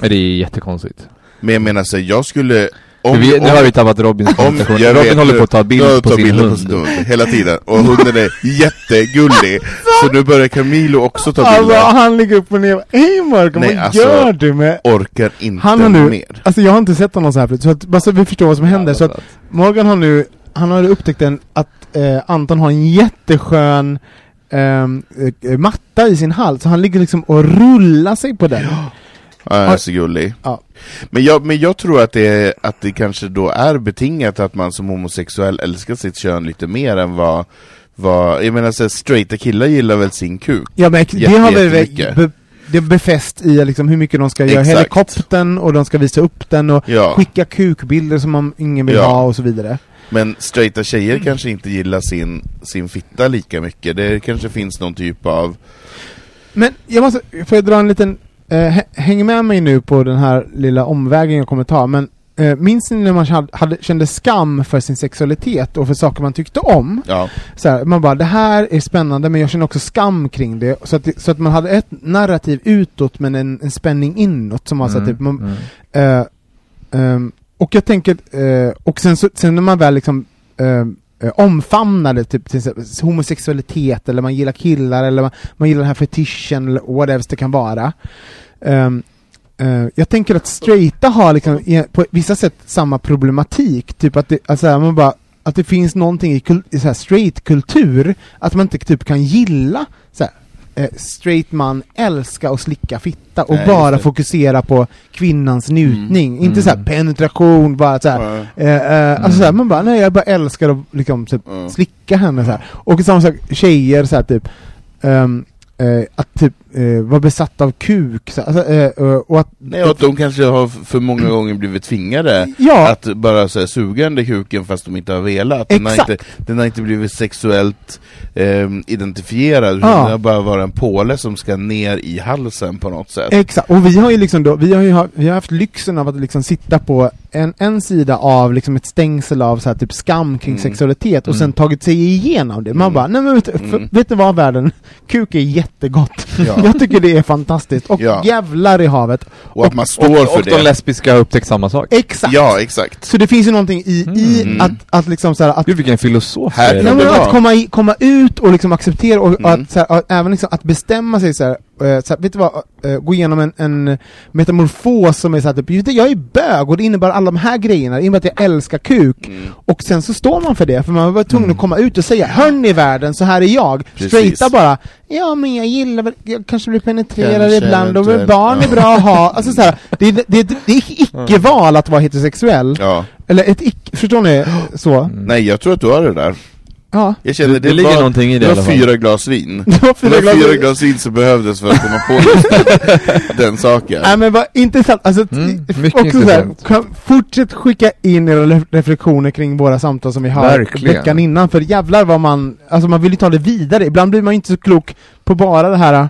Det är jättekonstigt. Men jag menar så här, jag skulle... Om, vi, nu om- har vi tappat Robins om, Robin vet, håller på att ta bild på sin bilder hund. sin hund hela tiden, och hunden är jättegullig. så nu börjar Camilo också ta alltså, bilder. han ligger upp och ner, hej Marco, Nej, vad alltså, gör du med Orkar inte Han har nu, mer. alltså jag har inte sett honom så här förut, så att, bara så vi förstår vad som händer, så att Morgan har nu, han har upptäckt en, att eh, Anton har en jätteskön ehm, eh, matta i sin hals, så han ligger liksom och rullar sig på den. Ja, är så gullig. Ja. Men, jag, men jag tror att det, att det kanske då är betingat att man som homosexuell älskar sitt kön lite mer än vad, vad jag menar så här, straighta killar gillar väl sin kuk? Ja men Jätte- det har väl det är befäst i liksom hur mycket de ska göra Exakt. helikoptern och de ska visa upp den och Ja, skicka kukbilder som man ingen vill Ja. ha och så vidare. men straighta tjejer kanske inte gillar sin, sin fitta lika mycket. Det kanske finns någon typ av... Men jag måste, får jag dra en liten, eh, hä- häng med mig nu på den här lilla omvägen jag kommer ta, men eh, minns ni när man hade, kände skam för sin sexualitet och för saker man tyckte om? Ja, Så här, man bara, det här är spännande men jag känner också skam kring det, så att, så att man hade ett narrativ utåt men en, en spänning inåt som var så här, typ, man, mm. Eh, ehm, och jag tänker, eh, och sen, så, sen när man väl liksom ehm, eh, omfamnade typ till homosexualitet eller man gillar killar eller man, man gillar den här fetischen eller whatever det kan vara. Um, uh, jag tänker att straighta har liksom i- på vissa sätt samma problematik, typ att det, alltså, man bara att det finns någonting i, kul- i så här straight-kultur, att man inte typ kan gilla så här, eh, straight man älska och slicka fitta och Nej, bara fokusera på kvinnans njutning, inte så här Mm. penetration, bara så här, ja, eh, eh, alltså så här, man bara nej jag bara älskar att liksom typ, slicka henne så här. Och samma sak, tjejer så här, typ eh, att typ eh, vara besatt av kuk, så, alltså, eh, eh, och att Nej, och att de kanske har för många gånger blivit tvingade Ja, att bara så här, suga den där kuken fast de inte har velat. Den har inte, den har inte blivit sexuellt ehm, identifierad, Ja. den har bara varit en påle som ska ner i halsen på något sätt. Exakt, och vi har ju liksom då, vi har ju vi har haft lyxen av att liksom sitta på en, en sida av liksom ett stängsel av så här typ skam kring Mm. sexualitet och Mm. sen tagit sig igenom det. Man Mm. bara, nej men vet, du- för, Mm. vet du vad världen? Kuk är jättegott. Ja. Jag tycker det är fantastiskt. Och Ja. jävlar i havet. Och att man står Och, för och det. de lesbiska har upptäckt samma sak. Exakt! Ja, exakt. Så det finns ju någonting i, i Mm. att, att liksom så här, att Gud vilken filosof Här det att komma, i, komma ut och liksom acceptera och, och Mm. att, så här, att även liksom, att bestämma sig så här, så här, vet du vad, eh, gå igenom en, en metamorfos som är så här, typ, "Just det, jag är bög och det innebär alla de här grejerna, det innebär att jag älskar kuk. Mm. Och sen så står man för det, för man var tvungen Mm. att komma ut och säga Hörni världen, så här är jag. Precis. Straighta bara, ja men jag gillar väl, jag kanske blir penetrerad Kanske, ibland och barn är bra att ha. Alltså så här, det, är- det, är- det är icke-val att vara heterosexuell. Ja. Eller ett icke, förstår ni? Så. Nej, jag tror att du har det där. Ja. Jag känner Det, det, det ligger var, någonting i det, det i var alla fall. fyra glas vin. Det var Det fyra var glas- fyra glas vin som behövdes för att komma på den, saken. Nej men vad intressant, alltså Mm, mycket också så här, intressant. fortsätt skicka in era ref- reflektioner kring våra samtal som vi har Verkligen. veckan innan, för jävlar vad man, alltså man vill ju ta det vidare, ibland blir man inte så klok på bara det här äh,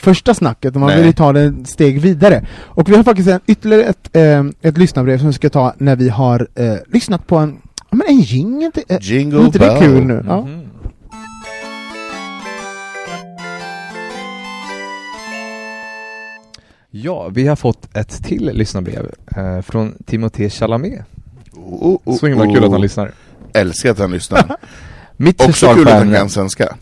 första snacket, och man Nej. vill ju ta det ett steg vidare. Och vi har faktiskt en, ytterligare ett, eh, ett lyssnarbrev som vi ska ta när vi har eh, lyssnat på en, men en till- eh, Jingle är inte det bell. kul nu? Ja. Mhm. Ja, vi har fått ett till lyssnarbrev eh, från Timothée Chalamet. Oh, oh, Så himla kul att han oh. lyssnar. Älskar att han lyssnar. Mitt Också förslag kul på att han ämne- kan svenska.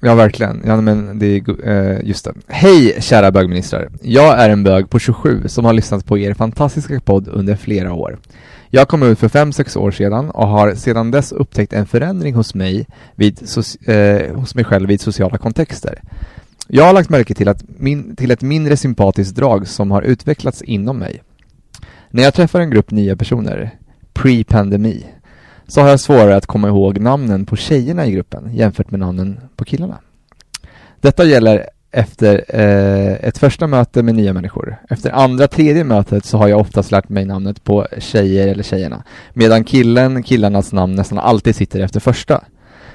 Ja, verkligen. Ja, men det är go- eh, just det. Hej, kära bögministrar. Jag är en bög på 27 som har lyssnat på er fantastiska podd under flera år. Jag kom ut för 5-6 år sedan och har sedan dess upptäckt en förändring hos mig, vid eh, hos mig själv vid sociala kontexter. Jag har lagt märke till, att min, till ett mindre sympatiskt drag som har utvecklats inom mig. När jag träffar en grupp nya personer, pre-pandemi, så har jag svårare att komma ihåg namnen på tjejerna i gruppen jämfört med namnen på killarna. Detta gäller efter eh, ett första möte med nya människor. Efter andra, tredje mötet så har jag oftast lärt mig namnet på tjejer eller tjejerna, medan killen, killarnas namn nästan alltid sitter efter första.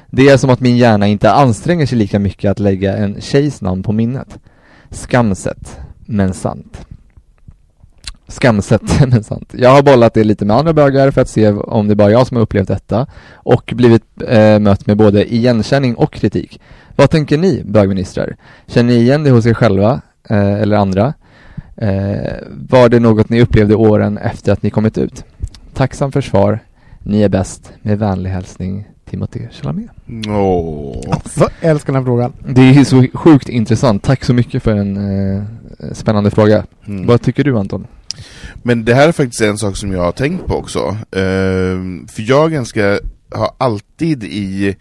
Det är som att min hjärna inte anstränger sig lika mycket att lägga en tjejs namn på minnet. Skamset, men sant. Skamset, men sant. Jag har bollat det lite med andra bögar för att se om det är bara jag som har upplevt detta och blivit eh, mött med både igenkänning och kritik. Vad tänker ni, bögministrar? Känner ni igen det hos er själva eh, eller andra? Eh, var det något ni upplevde åren efter att ni kommit ut? Tacksam för svar. Ni är bäst. Med vänlig hälsning, Timothée Chalamet. Åh. Alltså, jag älskar den här frågan. Det är så sjukt intressant. Tack så mycket för en eh, spännande fråga. Mm. Vad tycker du Anton? Men det här är faktiskt en sak som jag har tänkt på också. Ehm, för jag ganska, har alltid i,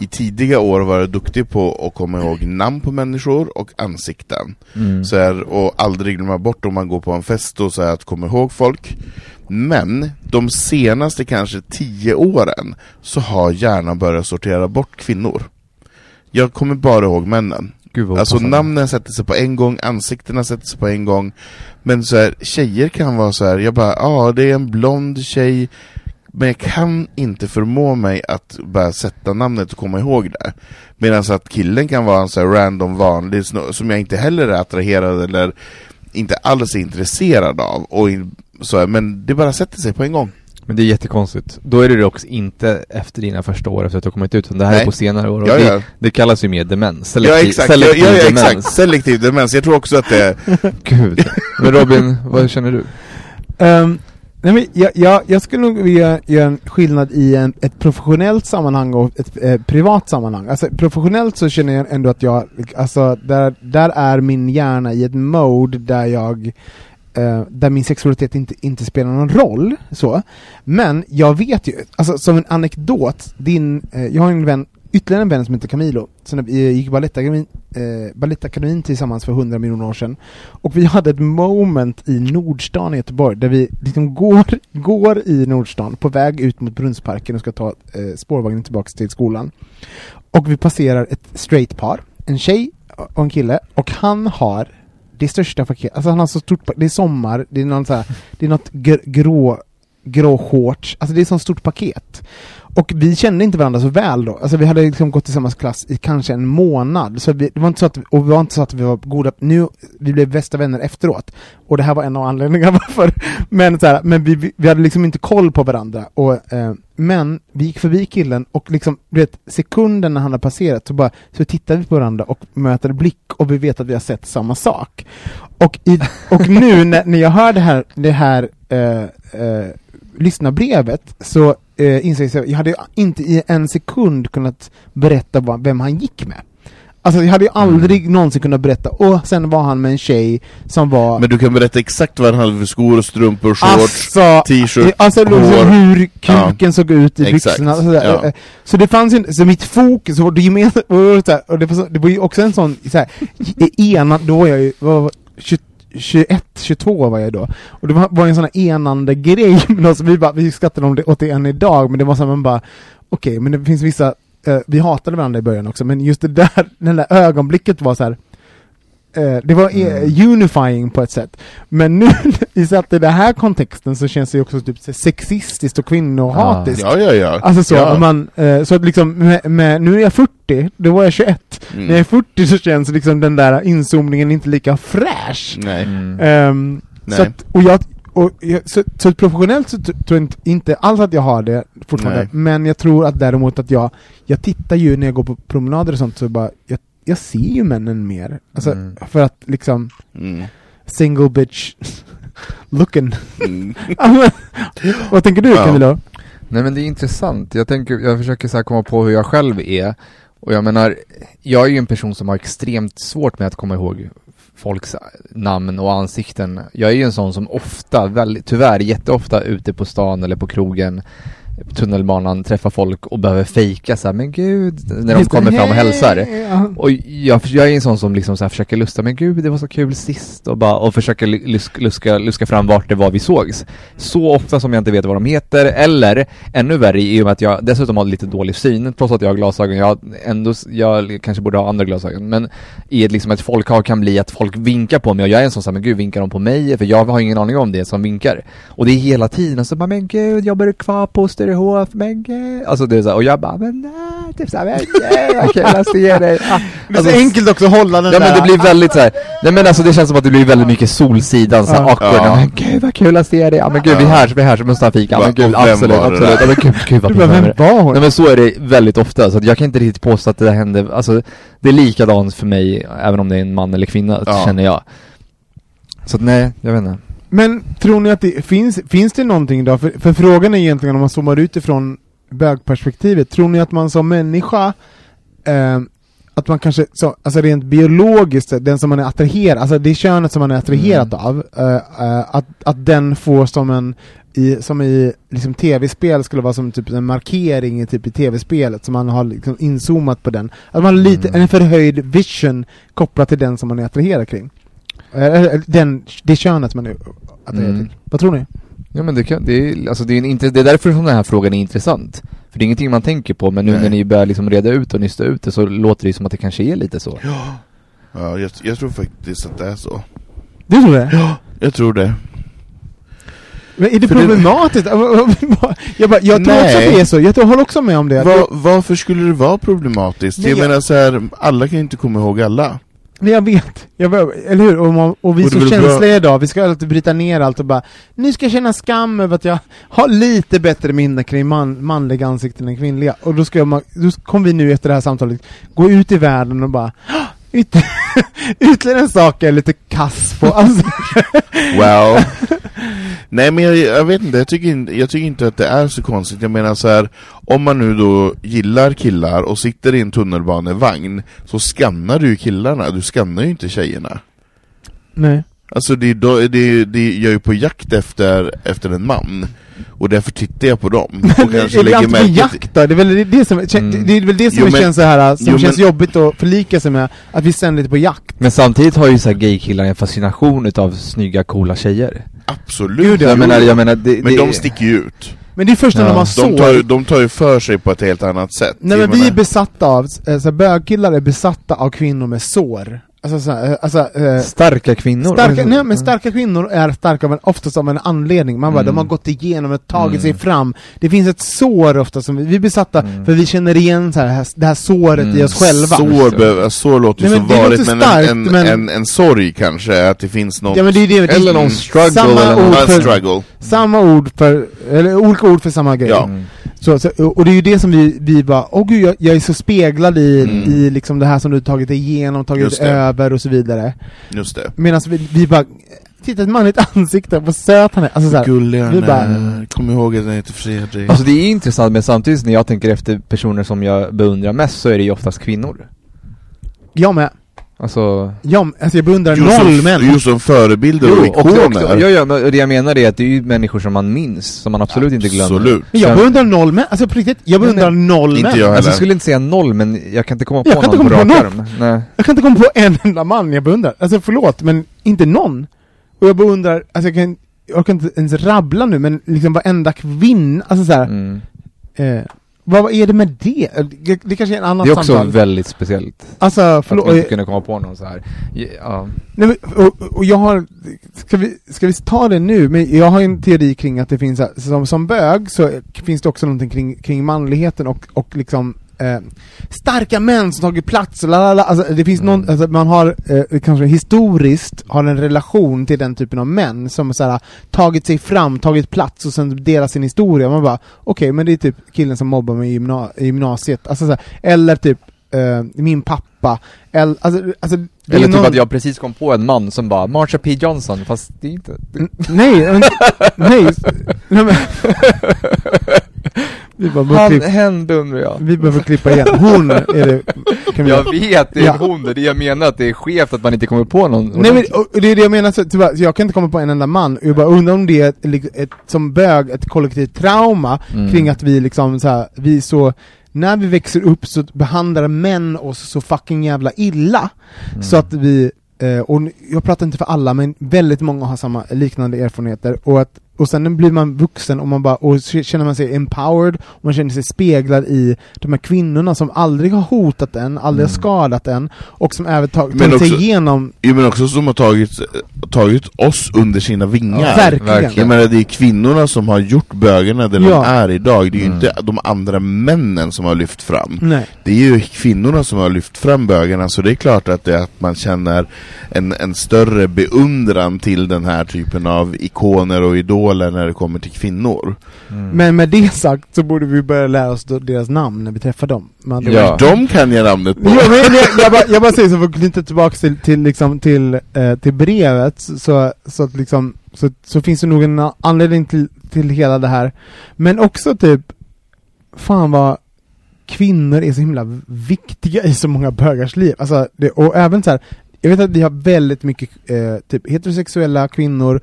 i tidiga år varit duktig på att komma ihåg namn på människor och ansikten. Mm. Så här, och aldrig glömma bort om man går på en fest och så här, att komma ihåg folk. Men de senaste kanske tio åren så har hjärnan börjat sortera bort kvinnor. Jag kommer bara ihåg männen. Gud Alltså opassande. namnen sätter sig på en gång, ansiktena sätter sig på en gång. Men så här, tjejer kan vara så här, jag bara, ja ah, det är en blond tjej, men jag kan inte förmå mig att bara sätta namnet och komma ihåg det. Medan att killen kan vara en så här random vanlig som jag inte heller är attraherad eller inte alls är intresserad av. Och in, så här, men det bara sätter sig på en gång. Men det är jättekonstigt. Då är det också inte efter dina första år efter att du har kommit ut, utan det här Nej. är på senare år. Och Ja, det, ja. det kallas ju mer demens. Ja Selektiv, exakt, ja, selektiv ja, ja, demens. exakt. selektiv demens. Jag tror också att det är Gud. Men Robin, vad känner du? Ehm, nej men jag, jag, jag skulle nog vilja göra en skillnad i en, ett professionellt sammanhang och ett eh, privat sammanhang. Alltså professionellt så känner jag ändå att jag, alltså där, där är min hjärna i ett mode där jag eh, där min sexualitet inte, inte spelar någon roll, så. Men jag vet ju, alltså som en anekdot, din, eh, jag har en vän, ytterligare en vän som heter Camilo, som vi gick Balettakademin, eh, Balettakademin tillsammans för 100 miljoner år sedan. Och vi hade ett moment i Nordstan i Göteborg, där vi liksom går, går i Nordstan på väg ut mot Brunnsparken och ska ta eh, spårvagnen tillbaka till skolan. Och vi passerar ett straight par, en tjej och en kille, och han har det största paketet, alltså han har så stort paket, det är sommar, det är någon så här, det är något gr grå, grå shorts, alltså det är så stort paket. Och vi kände inte varandra så väl då, alltså vi hade liksom gått i samma klass i kanske en månad, så vi, det var inte så att, och det var inte så att vi var goda, nu, vi blev bästa vänner efteråt, och det här var en av anledningarna varför, men så här, men vi, vi, hade liksom inte koll på varandra, och, eh, men vi gick förbi killen och liksom, du vet, sekunden när han har passerat så bara, så tittar vi på varandra och möter blick och vi vet att vi har sett samma sak. Och, i, och nu när, när jag hör det här, det här eh, eh, lyssnarbrevet så eh, inser jag att jag hade inte i en sekund kunnat berätta vad, vem han gick med. Alltså jag hade ju aldrig någonsin kunnat berätta, och sen var han med en tjej som var Men du kan berätta exakt vad han hade för skor, strumpor, shorts, Alltså, t-shirt, alltså liksom hår. hur kuken Ja. såg ut i Exakt, byxorna och sådär. ja. Eh, Så det fanns ju, så mitt fokus var det gemensamt, och, så det, var så, det var ju också en sån, så här, enad, då var jag ju, var, 20, 21, 22 var jag då. Och det var, var en sån här enande grej med oss, alltså vi bara, vi skrattade om det, åt det än idag, men det var så här, man bara, okej, men det finns vissa, eh, vi hatade varandra i början också, men just det där, det där ögonblicket var så här. Eh, det var eh, unifying på ett sätt. Men nu i så att i den här kontexten så känns det ju också typ sexistiskt och kvinnohatiskt. Ja, ja, ja. Alltså så, ja. man, eh, så att liksom, med, med, nu är jag 40, då var jag 21. Mm. När jag är 40 så känns liksom den där inzoomningen inte lika fräsch. Nej. Mm. Ehm, Nej. så att, och jag, och jag, så, så professionellt så tror jag inte, inte alls att jag har det fortfarande, Nej. men jag tror att däremot att jag, jag tittar ju när jag går på promenader och sånt så bara, jag, jag ser ju männen mer. Alltså, Mm. för att liksom, Mm. single bitch looking. Mm. Vad tänker du Ja. Camilla? Nej men det är intressant. Jag tänker, jag försöker så här komma på hur jag själv är. Och jag menar, jag är ju en person som har extremt svårt med att komma ihåg folks namn och ansikten. Jag är ju en sån som ofta, väldigt, tyvärr jätteofta ute på stan eller på krogen tunnelbanan, träffar folk och behöver fejka så här, men gud, när de kommer fram och hälsar. Och jag, jag är en sån som liksom så här försöker lusta, men gud det var så kul sist och bara, och försöker luska, luska, luska fram vart det var vi sågs. Så ofta som jag inte vet vad de heter, eller ännu värre i och med att jag dessutom har lite dålig syn, trots att jag har glasögon, jag ändå, jag kanske borde ha andra glasögon, men i ett liksom ett folkhav kan bli att folk vinkar på mig och jag är en sån såhär, men gud vinkar de på mig? För jag har ingen aning om det som vinkar. Och det är hela tiden så bara, men gud jobbar du kvar på Sturehof? Men gud. Alltså det är så här, och jag bara, men nej, typ såhär, men gud vad kul att se dig. Ah, Det är alltså, så enkelt också att hålla den Ja där. men det blir väldigt såhär, nej men alltså det känns som att det blir väldigt mycket Solsidan, såhär Ja. awkward, Ja. men gud vad kul att se dig, ja men gud vi Ja. hörs, vi hörs, vi måste ha fika, ja men gud absolut, absolut, ja men gud, gud vad Du bara, pinsamt. vem var hon? Nej men så är det väldigt ofta, så jag kan inte riktigt påstå att det där händer, alltså det är likadant för mig, även om det är en man eller kvinna, Ja. känner jag. Så att nej, jag vet inte. Men tror ni att det finns, finns det någonting då? För, för frågan är egentligen om man zoomar ut ifrån bögperspektivet, tror ni att man som människa eh, att man kanske, så, alltså rent biologiskt, den som man är attraherad, alltså det könet som man är attraherad Mm. av, eh, att, att den får som en, i, som i liksom tv-spel skulle vara som typ en markering i, typ i tv-spelet, så man har liksom inzoomat på den. Att man har lite, Mm. en förhöjd vision kopplat till den som man är attraherad kring. Den, det könet man är attraherad Mm. till. Vad tror ni? Ja men det kan, det är, alltså det är, en, det är därför som den här frågan är intressant. För det är ingenting man tänker på, men nu Nej. när ni börjar liksom reda ut och nysta ut det så låter det som att det kanske är lite så. Ja, jag, jag tror faktiskt att det är så. Du tror det? Jag tror det. Men är det För det- problematiskt? jag, bara, jag tror Nej. också att det är så, jag tror- håller också med om det. Va, varför skulle det vara problematiskt? Nej, jag jag- menar så här, alla kan ju inte komma ihåg alla. Nej, jag vet, jag, bara- eller hur? Och, man, och vi är så väl bra- känsliga idag, vi ska alltid bryta ner allt och bara Nu ska känna skam över att jag har lite bättre minne kring man, manliga ansikten än kvinnliga Och då ska jag, då kommer vi nu efter det här samtalet gå ut i världen och bara "Hå! yt- Ytterligare en sak är lite kass på, alltså, Wow. Nej men jag, jag vet inte, jag tycker, inte- jag tycker inte att det är så konstigt. Jag menar så här, om man nu då gillar killar och sitter i en tunnelbanevagn så skannar du ju killarna, du skannar ju inte tjejerna. Nej Alltså det, då, det, det, jag är ju på jakt efter, efter en man, och därför tittar jag på dem. Och kanske Är det lägger alltid till... jakt då? Det är väl det, det som, Mm. det är väl det som Jo, men- känns så här, som jo, känns men- jobbigt att förlika sig med, att vi ständigt är på jakt Men samtidigt har ju så här gaykillar en fascination utav snygga, coola tjejer. Absolut. Gud, jag menar, jag menar, det, men det, de sticker ju ut. Men det är först när Ja. de har De tar, de tar ju för sig på ett helt annat sätt. Nej men vi är besatta av, så bögkillar är besatta av kvinnor med sår. Alltså, så, här, eh, alltså eh, Starka kvinnor. starka, nej Mm. men starka kvinnor är starka av en, oftast av en anledning, man bara, Mm. de har gått igenom och tagit Mm. sig fram. Det finns ett sår ofta som vi, vi är besatta, Mm. för vi känner igen så här, det här såret i Mm. oss själva. Sår, behöver- sår låter ju Nej, så varigt, men, starkt, en, en, men- En, en sorg kanske, att det finns något... Ja men det det, det Eller någon struggle samma eller ord Ja, en för, struggle. samma ord för, eller olika ord för samma grej. Ja. Så, så, och det är ju det som vi, vi bara, åh gud jag, jag är så speglad i, Mm. i liksom det här som du tagit igenom, tagit över och så vidare. Just det. Medan vi, vi bara, titta ett manligt ansikte, vad söt han är. Alltså såhär, Gullig han vi bara- är, kom ihåg att han heter Fredrik. Alltså det är intressant, men samtidigt när jag tänker efter personer som jag beundrar mest så är det ju oftast kvinnor. jag med. Alltså... Jag, alltså jag beundrar just som, noll män. Just som förebilder och och, ikoner. och, ja, ja, men det jag menar är att det är ju människor som man minns, som man absolut inte glömmer. Absolut. Men jag beundrar noll män, alltså på riktigt, jag beundrar noll Inte män. jag Alltså heller. jag skulle inte säga noll, men jag kan inte komma på Jag kan någon inte på rak på arm. Nej. Jag kan inte komma på en enda man jag beundrar. Alltså förlåt, men inte någon. Och jag beundrar, alltså jag kan, jag kan inte ens rabbla nu, men liksom varenda kvinna, alltså såhär, Mm. eh, vad, är det med det? Det, det kanske är en annan Det är också samtal. väldigt speciellt. Alltså, Att förlåt. man inte kunde komma på någon så här. Ja. Nej, men, och, och jag har, ska vi, ska vi ta det nu? Men jag har en teori kring att det finns, som, som bög så finns det också någonting kring, kring manligheten och, och liksom eh, starka män som tagit plats, lalala. Alltså, det finns någon, Mm. alltså, man har eh, kanske historiskt har en relation till den typen av män som såhär, tagit sig fram, tagit plats och sen delar sin historia. Man bara, okej men det är typ killen som mobbar mig i, gymna- gymnasiet, alltså, såhär, eller typ eh, min pappa, eller, alltså, alltså, Eller typ någon- att jag precis kom på en man som bara Marsha P Johnson, fast det är inte... Nej, men, nej, nej men, Vi bara behöver Han, klippa, hen beundrar jag. vi behöver klippa igen. Hon är det. Kan vi Jag vet, det är Ja. hon, det är det jag menar, att det är skevt att man inte kommer på någon Nej men och det är det jag menar, så, tyvärr, så jag kan inte komma på en enda man, jag bara undrar om det är ett, ett, ett, som bög, ett kollektivt trauma Mm. kring att vi liksom så här, vi så när vi växer upp så behandlar män oss så fucking jävla illa, Mm. så att vi, eh, och jag pratar inte för alla, men väldigt många har samma liknande erfarenheter, och att och sen blir man vuxen och man bara, och känner man sig empowered, och man känner sig speglad i de här kvinnorna som aldrig har hotat en, aldrig har skadat en, och som även tag- Men tagit sig också- igenom Jo men också som har tagit, tagit oss under sina vingar. Ja, verkligen. Jag menar det är kvinnorna som har gjort bögarna där Ja. de är idag, det är ju Mm. inte de andra männen som har lyft fram. Nej. Det är ju kvinnorna som har lyft fram bögarna, så det är klart att, det, är att man känner en, en större beundran till den här typen av ikoner och idoler när det kommer till kvinnor. Mm. Men med det sagt så borde vi börja lära oss deras namn när vi träffar dem. Men det Ja. De kan jag namnet på! Jo, men jag, jag, bara, jag bara säger så för att knyta tillbaka till, till, liksom, till, eh, till brevet, så, så, att liksom, så, så finns det nog en anledning till, till hela det här. Men också typ, fan vad kvinnor är så himla viktiga i så många bögars liv. Alltså, det, och även så här, jag vet att vi har väldigt mycket eh, typ heterosexuella kvinnor,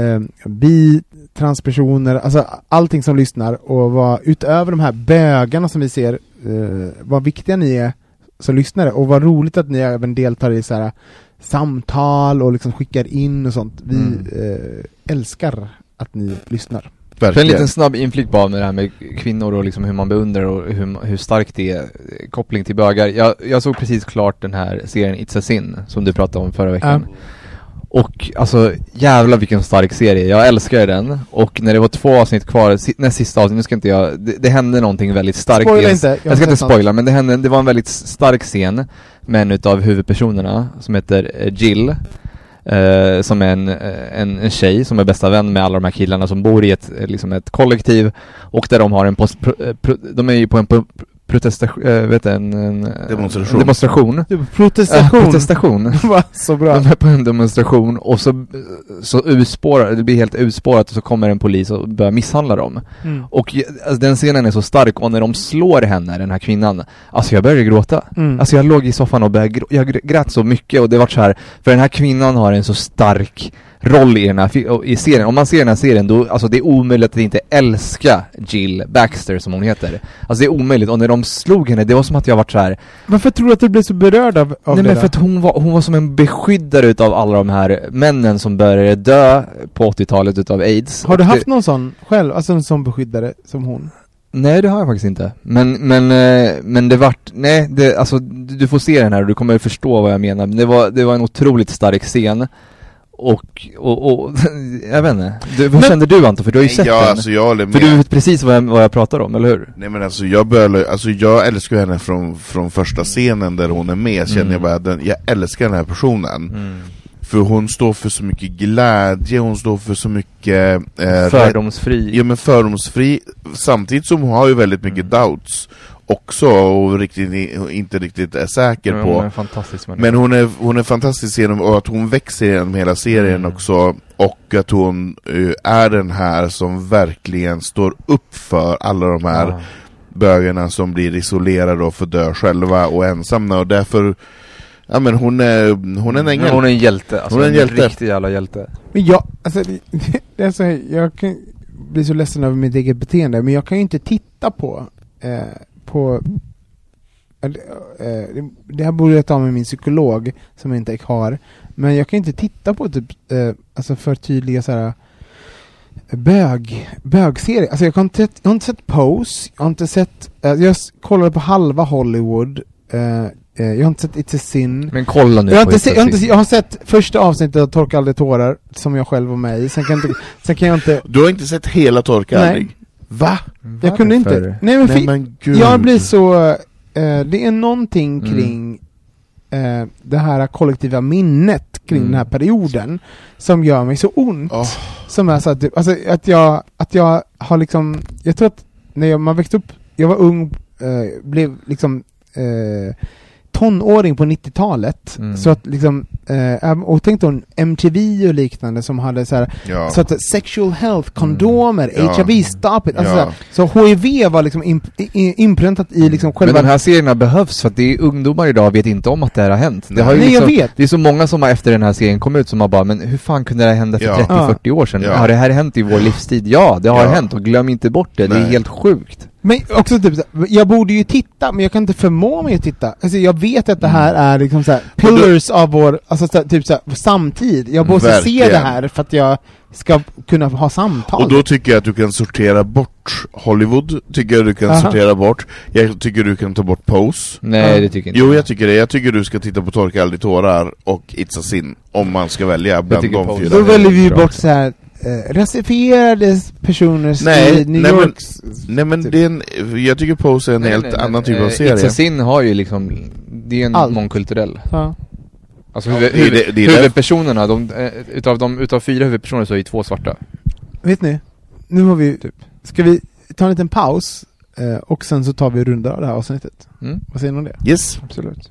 eh, bi, transpersoner, alltså allting som lyssnar och vad utöver de här bögarna som vi ser, eh, vad viktiga ni är som lyssnare och vad roligt att ni även deltar i så här samtal och liksom skickar in och sånt. Vi Mm. eh, älskar att ni lyssnar. För en Verkligen. liten snabb inflik bara med det här med kvinnor och liksom hur man beundrar och hur, hur starkt det är koppling till bögar. Jag, jag såg precis klart den här serien It's a Sin som du pratade om förra veckan. Och alltså jävlar vilken stark serie, jag älskar den. Och när det var två avsnitt kvar, si- näst sista avsnitt, nu ska inte jag, det, det hände någonting väldigt starkt. Spoila inte, jag Jag ska inte spoila, men det hände, det var en väldigt stark scen med en utav huvudpersonerna som heter eh, Jill. Eh, som är en, eh, en, en tjej som är bästa vän med alla de här killarna som bor i ett, eh, liksom ett kollektiv och där de har en post, pro, pro, de är ju på en protestation, äh, vet du, en, en Demonstration. En demonstration. Protestation. Äh, protestation. Så bra. De är på en demonstration och så, så urspårar, det blir helt urspårat och så kommer en polis och börjar misshandla dem. Mm. Och alltså, den scenen är så stark och när de slår henne, den här kvinnan, alltså jag började gråta. Mm. Alltså jag låg i soffan och började grå- jag gr- grät så mycket och det var så här, för den här kvinnan har en så stark roll i den här i serien. Om man ser den här serien då, alltså det är omöjligt att inte älska Jill Baxter som hon heter. Alltså det är omöjligt, och när de slog henne, det var som att jag varit så här. Varför tror du att du blev så berörd av, av Nej det men då? för att hon var, hon var som en beskyddare utav alla de här männen som började dö på 80-talet utav aids. Har du haft någon sån själv, alltså en sån beskyddare som hon? Nej det har jag faktiskt inte. Men, men, eh, men det vart, nej det, alltså du du får se den här och du kommer förstå vad jag menar. Men det var, det var en otroligt stark scen. Och, och, och jag vet inte. Du, vad Men- kände du Anton? För du har ju sett ja, den. alltså jag. För du vet precis vad jag, vad jag pratar om, eller hur? Nej men alltså jag börjar, alltså jag älskar henne från, från första scenen där hon är med, känner Mm. jag bara, den, jag älskar den här personen. För hon står för så mycket glädje, hon står för så mycket eh, Fördomsfri. Ja men fördomsfri, samtidigt som hon har ju väldigt mycket Mm. doubts också och riktigt, inte riktigt är säker Ja, på. hon är en fantastisk människa. Men hon är, hon är fantastisk genom och att hon växer genom hela serien Mm. också och att hon eh, är den här som verkligen står upp för alla de här Ja. bögarna som blir isolerade och får dö själva och ensamma och därför Ja men hon är, hon är en ängel. Men hon är en hjälte, alltså Hon är en hjälte. riktig jävla hjälte. Men jag, alltså, det, det är så här, jag kan bli så ledsen över mitt eget beteende, men jag kan ju inte titta på, eh, på eh, eh, det här borde jag ta med min psykolog, som jag inte har, men jag kan inte titta på typ, eh, alltså för tydliga så här bög, bögserier. Alltså jag, har inte sett, jag har inte sett Pose, jag har inte sett, eh, jag kollade på halva Hollywood, eh, eh, jag har inte sett It's a Sin. Men kolla nu Jag har, på inte se, jag, har inte, jag har sett första avsnittet av Torka aldrig tårar, som jag själv var med i, sen kan jag inte, sen kan jag inte, Du har inte sett hela Torka aldrig? Va? jag kunde inte. Varför? Nej men, Nej men gud. jag blir så, eh, det är någonting Mm. kring eh, det här kollektiva minnet kring Mm. den här perioden som gör mig så ont. Åh. Som är så att, typ, alltså, att jag, att jag har liksom, jag tror att när jag, man växte upp, jag var ung, eh, blev liksom eh, tonåring på 90-talet. Mm. Så att liksom, eh, och tänk då MTV och liknande som hade så här, Ja. så att sexual health, kondomer, Ja. HIV, stop it. Alltså, Ja. så, så HIV var liksom imp, inpräntat i liksom Men själva... de här serierna behövs för att det är ungdomar idag vet inte om att det här har hänt. Det har ju Nej, jag liksom, vet. Det är så många som har efter den här serien kom ut som har bara, men hur fan kunde det här hända för Ja. 30-40 år sedan? Har det här hänt i vår livstid? Ja, det har hänt och glöm inte bort det, det är Nej. helt sjukt. Men också typ så här, jag borde ju titta, men jag kan inte förmå mig att titta. Alltså jag vet att det här är liksom så här, Men då- pillars av vår, alltså så här, typ så här, samtid. Jag måste se det här för att jag ska kunna ha samtal. Och då tycker jag att du kan sortera bort Hollywood, tycker jag du kan Aha. sortera bort. Jag tycker du kan ta bort Pose. Nej, det tycker inte Jo, jag tycker det. Jag tycker du ska titta på Torka aldrig tårar och It's a sin, om man ska välja bland de fyra. Då väljer vi ju bort också. så här eh, rasifierade personer Nej, i New nej, men- Yorks... Nej men typ. det är en, jag tycker Pose är en Nej, helt nej, nej, annan typ eh, av It's serie. a Sin har ju liksom, det är en Allt. mångkulturell. Ja. Alltså Ja, huvud, det det- huvud, det huvudpersonerna, de, eh, utav, de, utav fyra huvudpersoner så är ju två svarta. Vet ni? Nu har vi... Typ. Ska vi ta en liten paus? Eh, och sen så tar vi av det här avsnittet. Mm, Vad säger ni om det? Yes. absolut.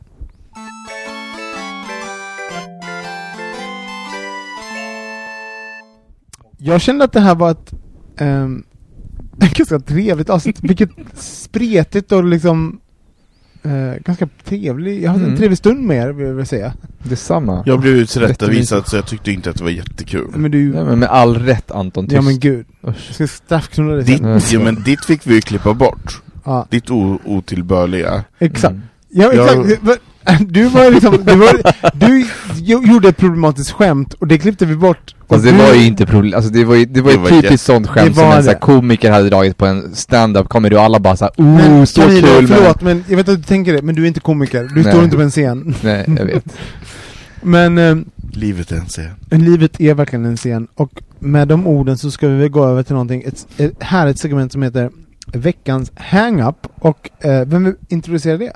Jag kände att det här var ett ehm, ganska trevligt avsnitt. Vilket spretigt och liksom eh, ganska trevlig. Jag hade Mm. en trevlig stund med er, vill jag säga. Detsamma. Jag blev tillrättavisad så jag tyckte inte att det var jättekul. Men du... Nej, men med all rätt Anton, tyst. ja men gud. Jag Usch. ska straffknulla dig Ditt, sen. Ja, men ditt fick vi ju klippa bort. Ja, Ditt otillbörliga. exakt. Mm. Ja, Jag- exakt. Du var liksom, du, var, du jo- gjorde ett problematiskt skämt och det klippte vi bort. Fast det du- var ju inte problem, alltså det var ju, det var ju Det var typiskt jätte- sånt skämt som en det. komiker hade dragit på en stand-up comedy och alla bara såhär oh, Men så Camilo, kul men... förlåt men jag vet att du tänker det, men du är inte komiker. Du Nej. står inte på en scen. Nej, jag vet. Men eh, Livet är en scen. livet är verkligen en scen. Och med de orden så ska vi väl gå över till någonting, ett, ett härligt segment som heter Veckans hang-up. Och eh, vem vill introducera det?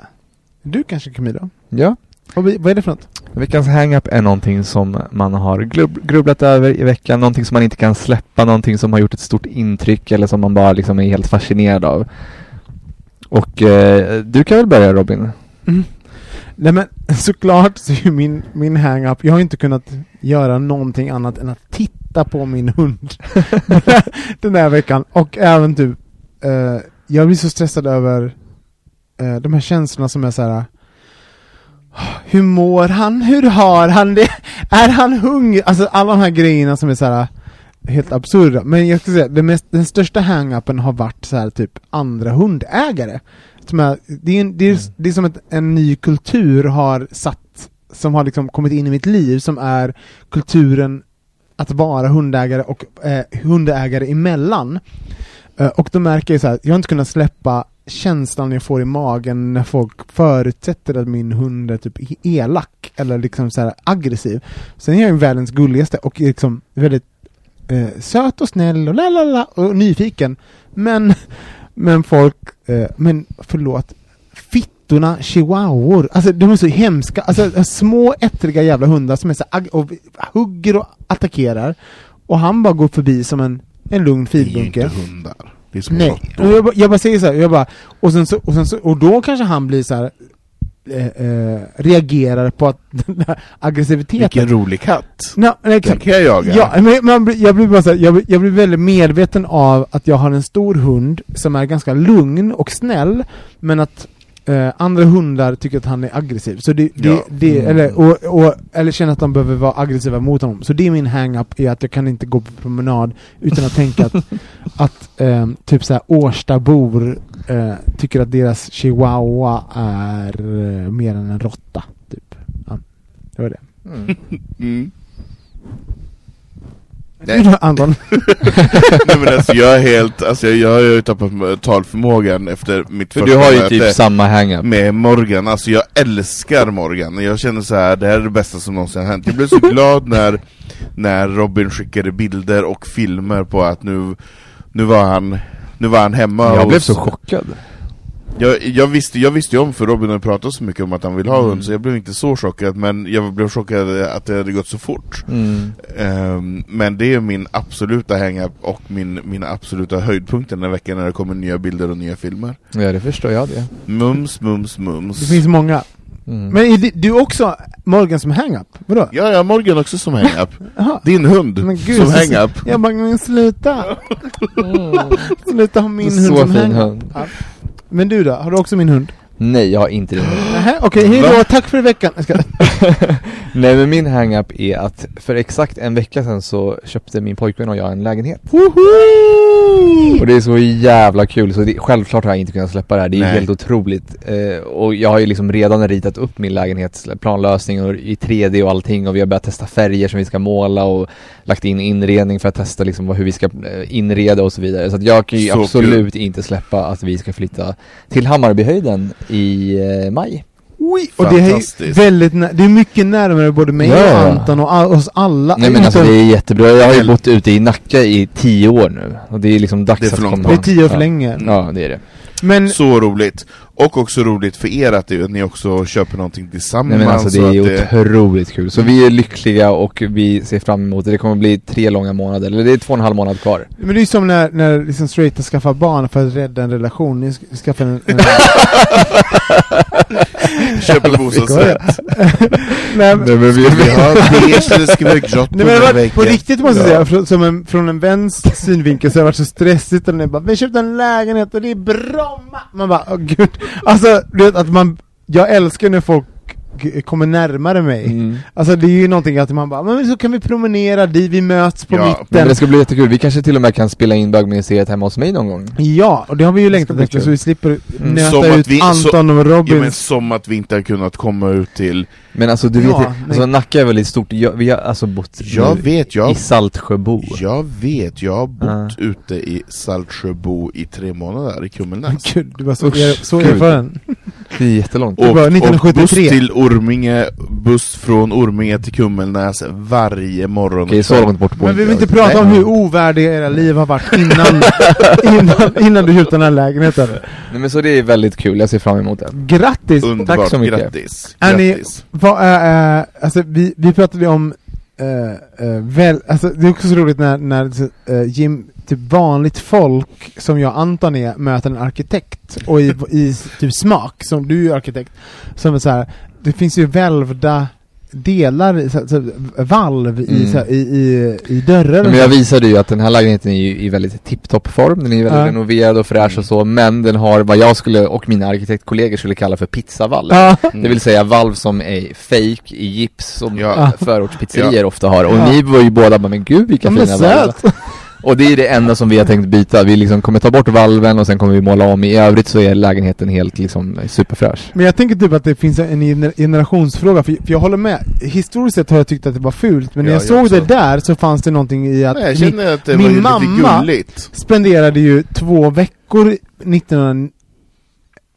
Du kanske Camilla? Ja. Vad, vad är det för något? Veckans hang-up är någonting som man har grubblat över i veckan, någonting som man inte kan släppa, någonting som har gjort ett stort intryck eller som man bara liksom är helt fascinerad av. Och eh, du kan väl börja Robin? Nej men såklart så är ju min, min hang-up, jag har inte kunnat göra någonting annat än att titta på min hund den, här, den här veckan. Och även typ, eh, jag blir så stressad över eh, de här känslorna som är så här. Hur mår han? Hur har han det? Är han hungrig? Alltså alla de här grejerna som är så här helt absurda. Men jag ska säga, det mest, den största hang-upen har varit så här typ andra hundägare. Som är, det, är en, det, är, det är som att en ny kultur har satt, som har liksom kommit in i mitt liv, som är kulturen att vara hundägare och eh, hundägare emellan. Eh, och då märker jag så här, jag har inte kunnat släppa känslan jag får i magen när folk förutsätter att min hund är typ elak eller liksom så här aggressiv. Sen är jag ju världens gulligaste och liksom väldigt eh, söt och snäll och lalala och nyfiken. Men, men folk, eh, men förlåt, fittorna chihuahuor, alltså de är så hemska, alltså små ettriga jävla hundar som är så och hugger och attackerar. Och han bara går förbi som en, en lugn Det är ju filbunke. inte hundar. Det är som Nej, och jag, bara- jag bara säger så här, jag bara, och sen så, och sen så, och då kanske han blir så här, eh, eh, reagerar på att den där aggressiviteten. Vilken rolig katt. Ja, nej, Den exakt. kan jag jaga. Ja, men man, jag blir bara så här, jag, jag blir väldigt medveten av att jag har en stor hund som är ganska lugn och snäll, men att eh, andra hundar tycker att han är aggressiv. Så det, det, Ja. det, Mm. eller, och, och, eller känner att de behöver vara aggressiva mot honom. Så det är min hang-up, är att jag kan inte gå på promenad utan att tänka att, att eh, typ såhär Årstabor eh, tycker att deras chihuahua är eh, mer än en råtta. Typ. Ja, det var det. Mm. Mm. Då, Anton? Nej men alltså jag är helt, alltså jag, jag har ju tappat talförmågan efter mitt För första du har ju typ samma hang-up. med Morgan, alltså jag älskar Morgan, jag känner så här, det här är det bästa som någonsin har hänt Jag blev så glad när, när Robin skickade bilder och filmer på att nu, nu var han nu var han hemma Jag hos- blev så chockad. Jag, jag, visste, jag visste ju om, för Robin hade pratat så mycket om att han vill ha Mm. hund, så jag blev inte så chockad, men jag blev chockad att det hade gått så fort. Mm. Ehm, men det är min absoluta hang-up och min, mina absoluta höjdpunkter den här veckan när det kommer nya bilder och nya filmer. Ja, det förstår jag det. Mums, mums, mums. Det finns många. Mm. Men är det, du också Morgan som hang-up? Vadå? Ja, ja, Morgan också som hang-up. Din hund Men gud, som hang-up. Jag bara, men sluta! sluta ha min hund som hang-up. hund. Ja. Men du då, har du också min hund? Nej, jag har inte det. Nähä, okej, hej då, Va? tack för veckan! Jag ska... Nej men min hang-up är att för exakt en vecka sedan så köpte min pojkvän och jag en lägenhet. Woho! Och det är så jävla kul, så det, självklart har jag inte kunnat släppa det här, det är Nej. helt otroligt. Eh, och jag har ju liksom redan ritat upp min lägenhets planlösning och i 3D och allting och vi har börjat testa färger som vi ska måla och lagt in inredning för att testa liksom hur vi ska eh, inreda och så vidare. Så att jag kan ju Så absolut inte släppa att vi ska flytta till Hammarbyhöjden i eh, maj. Oj, och det är väldigt nä- det är mycket närmare både mig Ja, och. Anton och all, oss alla. Nej men alltså det är jättebra, jag har ju bott ute i Nacka i tio år nu och det är liksom dags Det är att komma det är tio år för ja. länge. Ja det är det. Men Så roligt. Och också roligt för er att, det, ni också köper någonting tillsammans. Nej men alltså det är att otroligt kul. Så vi är lyckliga och vi ser fram emot det. Det kommer bli tre långa månader, eller det är två och en halv månad kvar. Men det är ju som när, när liksom straighta skaffar barn för att rädda en relation. Ni sk- skaffar en... en köper bostadsrätt. Nej, men- Nej, men vi, Vi har beige eller ska vi ha grått på Nej, det på riktigt måste jag Ja. säga, från, som en, från en väns synvinkel så har det varit så stressigt och ni bara 'Vi köpte en lägenhet och det är Bromma' Man bara åh gud Alltså, du vet att man Jag älskar när folk kommer närmare mig mm. Alltså det är ju någonting att man bara 'Men så kan vi promenera dit, vi möts på Ja, Men mitten' det ska bli jättekul. Vi kanske till och med kan spela in bögministeriet hemma hos mig någon gång. Ja, och det har vi ju längtat efter så vi slipper Mm. nöta ut vi- Anton och Ja Robin men som att vi inte har kunnat komma ut till Men alltså du Ja, vet ju, alltså Nacka är väldigt stort. Jag, vi har alltså bott Jag nu vet, i jag, Saltsjöbo. jag vet, jag har bott Ja. ute i Saltsjöbo i tre månader i Kummelnäs Gud, du var så, er, så erfaren Det är jättelångt. Och, och 1973. buss till Orminge, buss från Orminge till Kummelnäs varje morgon Okej, så långt bort bor Men vi vill inte prata Nej. om hur ovärdiga era liv har varit innan, innan, innan du köpte den här lägenheten Nej men så det är väldigt kul, jag ser fram emot det. Grattis! Underbart, Tack så mycket. grattis! Är ni- är, äh, alltså vi, vi pratade om, Uh, väl, alltså det är också så roligt när, när uh, Jim, typ vanligt folk som jag och Anton är, möter en arkitekt. Och i, i typ smak, som du är arkitekt, som är så här, det finns ju välvda delar, så, så, valv i, Mm. så i, i, i dörrar men jag visade ju att den här lägenheten är ju i väldigt tipptopp form, den är ju väldigt Ja. renoverad och fräsch och så, men den har vad jag skulle, och mina arkitektkollegor skulle kalla för pizzavalv. Ja. Det vill säga valv som är fake i gips som Ja. förortspizzerior ofta har. Och Ja. ni var ju båda bara, men gud vilka Ja, fina valv. Och det är det enda som vi har tänkt byta. Vi liksom kommer ta bort valven och sen kommer vi måla om. I övrigt så är lägenheten helt liksom superfräsch. Men jag tänker typ att det finns en gener- generationsfråga, för, jag håller med. Historiskt sett har jag tyckt att det var fult, men när Ja, jag jag såg också. det där så fanns det någonting i att Nej, jag min, att det min mamma- gulligt spenderade ju två veckor 1900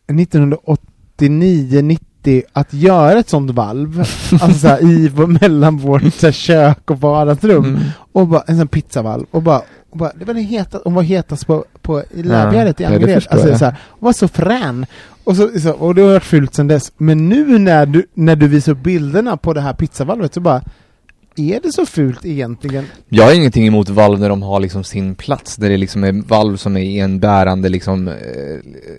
1989, 90 att göra ett sånt valv, alltså så här, i, mellan vårt så här, kök och vardagsrum, Mm. och bara en sån pizzavalv, och bara, och bara det var det heta, hon var hetast på, på i i Ja, det Angered, alltså jag. så här, hon var så frän, och, så, så, och det har varit fult sedan dess, men nu när du, när du visar upp bilderna på det här pizzavalvet så bara är det så fult egentligen? Jag har ingenting emot valv när de har liksom sin plats, där det liksom är valv som är i en bärande liksom eh,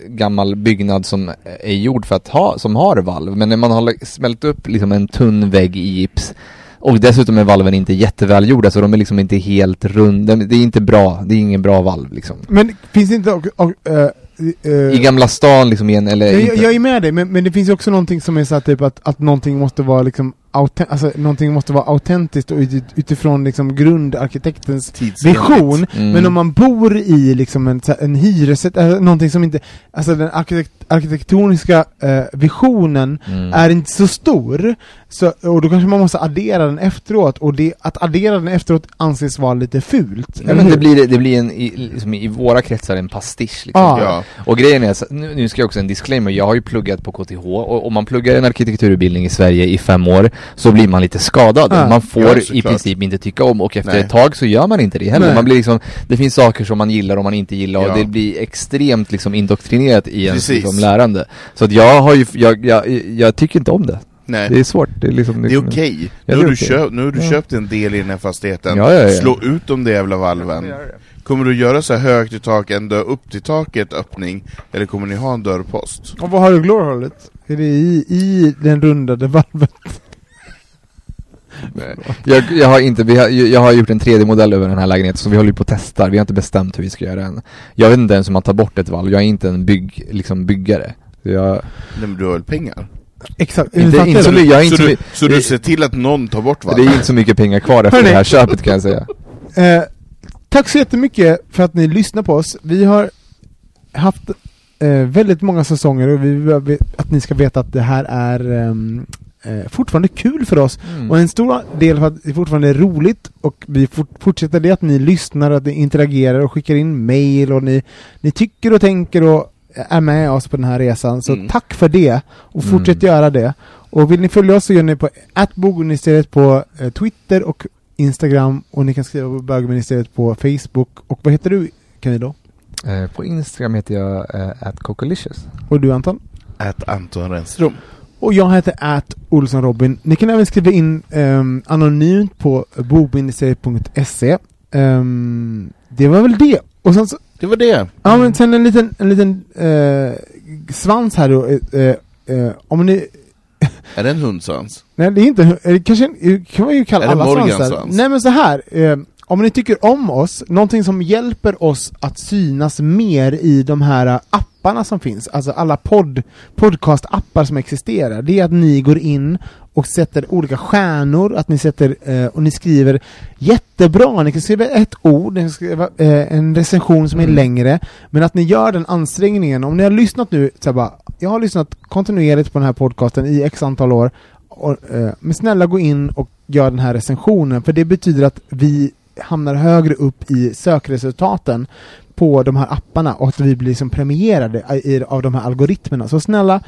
gammal byggnad som är gjord för att ha, som har valv. Men när man har smält upp liksom en tunn vägg i gips och dessutom är valven inte jättevälgjorda så de är liksom inte helt runda, det är inte bra, det är ingen bra valv liksom. Men finns det inte och, och, eh, eh, I Gamla stan liksom igen, eller jag, jag är med dig, men, men det finns ju också någonting som är så här, typ att, att någonting måste vara liksom auten- alltså någonting måste vara autentiskt och ut, utifrån liksom grundarkitektens vision. Mm. Men om man bor i liksom en, en hyresrätt, alltså någonting som inte, alltså den arkitekt, arkitektoniska eh, visionen Mm. är inte så stor, så, och då kanske man måste addera den efteråt, och det, att addera den efteråt anses vara lite fult. Eller men det blir, det blir en, i, liksom, i våra kretsar en pastisch liksom. Ja. Ja. Och grejen är, så- nu, nu ska jag också en disclaimer, jag har ju pluggat på KTH och om man pluggar en arkitekturutbildning i Sverige i fem år så blir man lite skadad. Ja. Man får Ja, i princip inte tycka om och efter Nej. ett tag så gör man inte det heller. Nej. Man blir liksom, det finns saker som man gillar och man inte gillar och Ja. det blir extremt liksom indoktrinerat i ens liksom, lärande. Så att jag har ju, jag, jag, jag tycker inte om det. Nej. Det är svårt. Det är, liksom, Det är okej. Ja, nu, köpt, nu har du Ja. köpt en del i den här fastigheten. Ja, ja, ja. Slå ut de där jävla valven. Kommer du göra så här högt i tak, en dörr upp till taket öppning, eller kommer ni ha en dörrpost? Och vad har du glorhållet? Är det i, i den rundade valvet? Jag, jag, har inte, vi har, jag har gjort en 3D-modell över den här lägenheten, så vi håller ju på och testar. Vi har inte bestämt hur vi ska göra än. Jag vet inte ens hur man tar bort ett valv. Jag är inte en bygg, liksom byggare. Så jag, Nej men du har väl pengar? Exakt. inte, inte så, jag inte så, du, så du det- ser till att någon tar bort det valven? är inte så mycket pengar kvar efter det här köpet kan jag säga. Eh, tack så jättemycket för att ni lyssnar på oss. Vi har haft eh, väldigt många säsonger och vi vill att ni ska veta att det här är ehm, eh, fortfarande kul för oss. Mm. Och en stor del för att det fortfarande är roligt och vi fort, fortsätter det att ni lyssnar, att ni interagerar och skickar in mail och ni, ni tycker och tänker och är med oss på den här resan. Så Mm. tack för det och Mm. fortsätt göra det. Och vill ni följa oss så gör ni på attbogministeriet på eh, Twitter och Instagram och ni kan skriva på bögministeriet på Facebook. Och vad heter du Camilo? Eh, på Instagram heter jag eh, @cocolicious. Och du Anton? Ät Anton Renström. Och jag heter at Olsson Robin. Ni kan även skriva in um, anonymt på bogministeriet.se. Um, det var väl det. Och sen så, Det var det. ja men sen en liten, en liten eh, svans här då. eh, eh, om ni, Är det en hundsvans? nej det är inte, eh, kanske, kan man ju kalla Är det alla svansar. svans? Nej men så här. Om ni tycker om oss, någonting som hjälper oss att synas mer i de här eh, apparna som finns, alltså alla podd, podcast-appar som existerar, det är att ni går in och sätter olika stjärnor, att ni sätter, eh, och ni skriver jättebra, ni kan skriva ett ord, ni kan skriva eh, en recension som är Mm. längre, men att ni gör den ansträngningen, om ni har lyssnat nu, så bara, jag har lyssnat kontinuerligt på den här podcasten i x antal år, och, eh, men snälla gå in och gör den här recensionen, för det betyder att vi hamnar högre upp i sökresultaten på de här apparna och att vi blir liksom premierade i, av de här algoritmerna. Så snälla,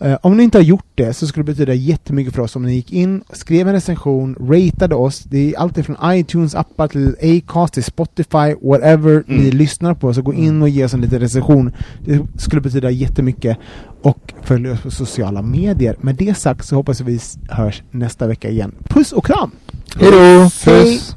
eh, om ni inte har gjort det så skulle det betyda jättemycket för oss om ni gick in, skrev en recension, ratade oss. Det är allt från iTunes-appar till Acast till Spotify, whatever ni lyssnar på. Så gå in och ge oss en liten recension. Det skulle betyda jättemycket. Och följ oss på sociala medier. Med det sagt så hoppas vi hörs nästa vecka igen. Puss och kram! Hejdå! Hej. Puss!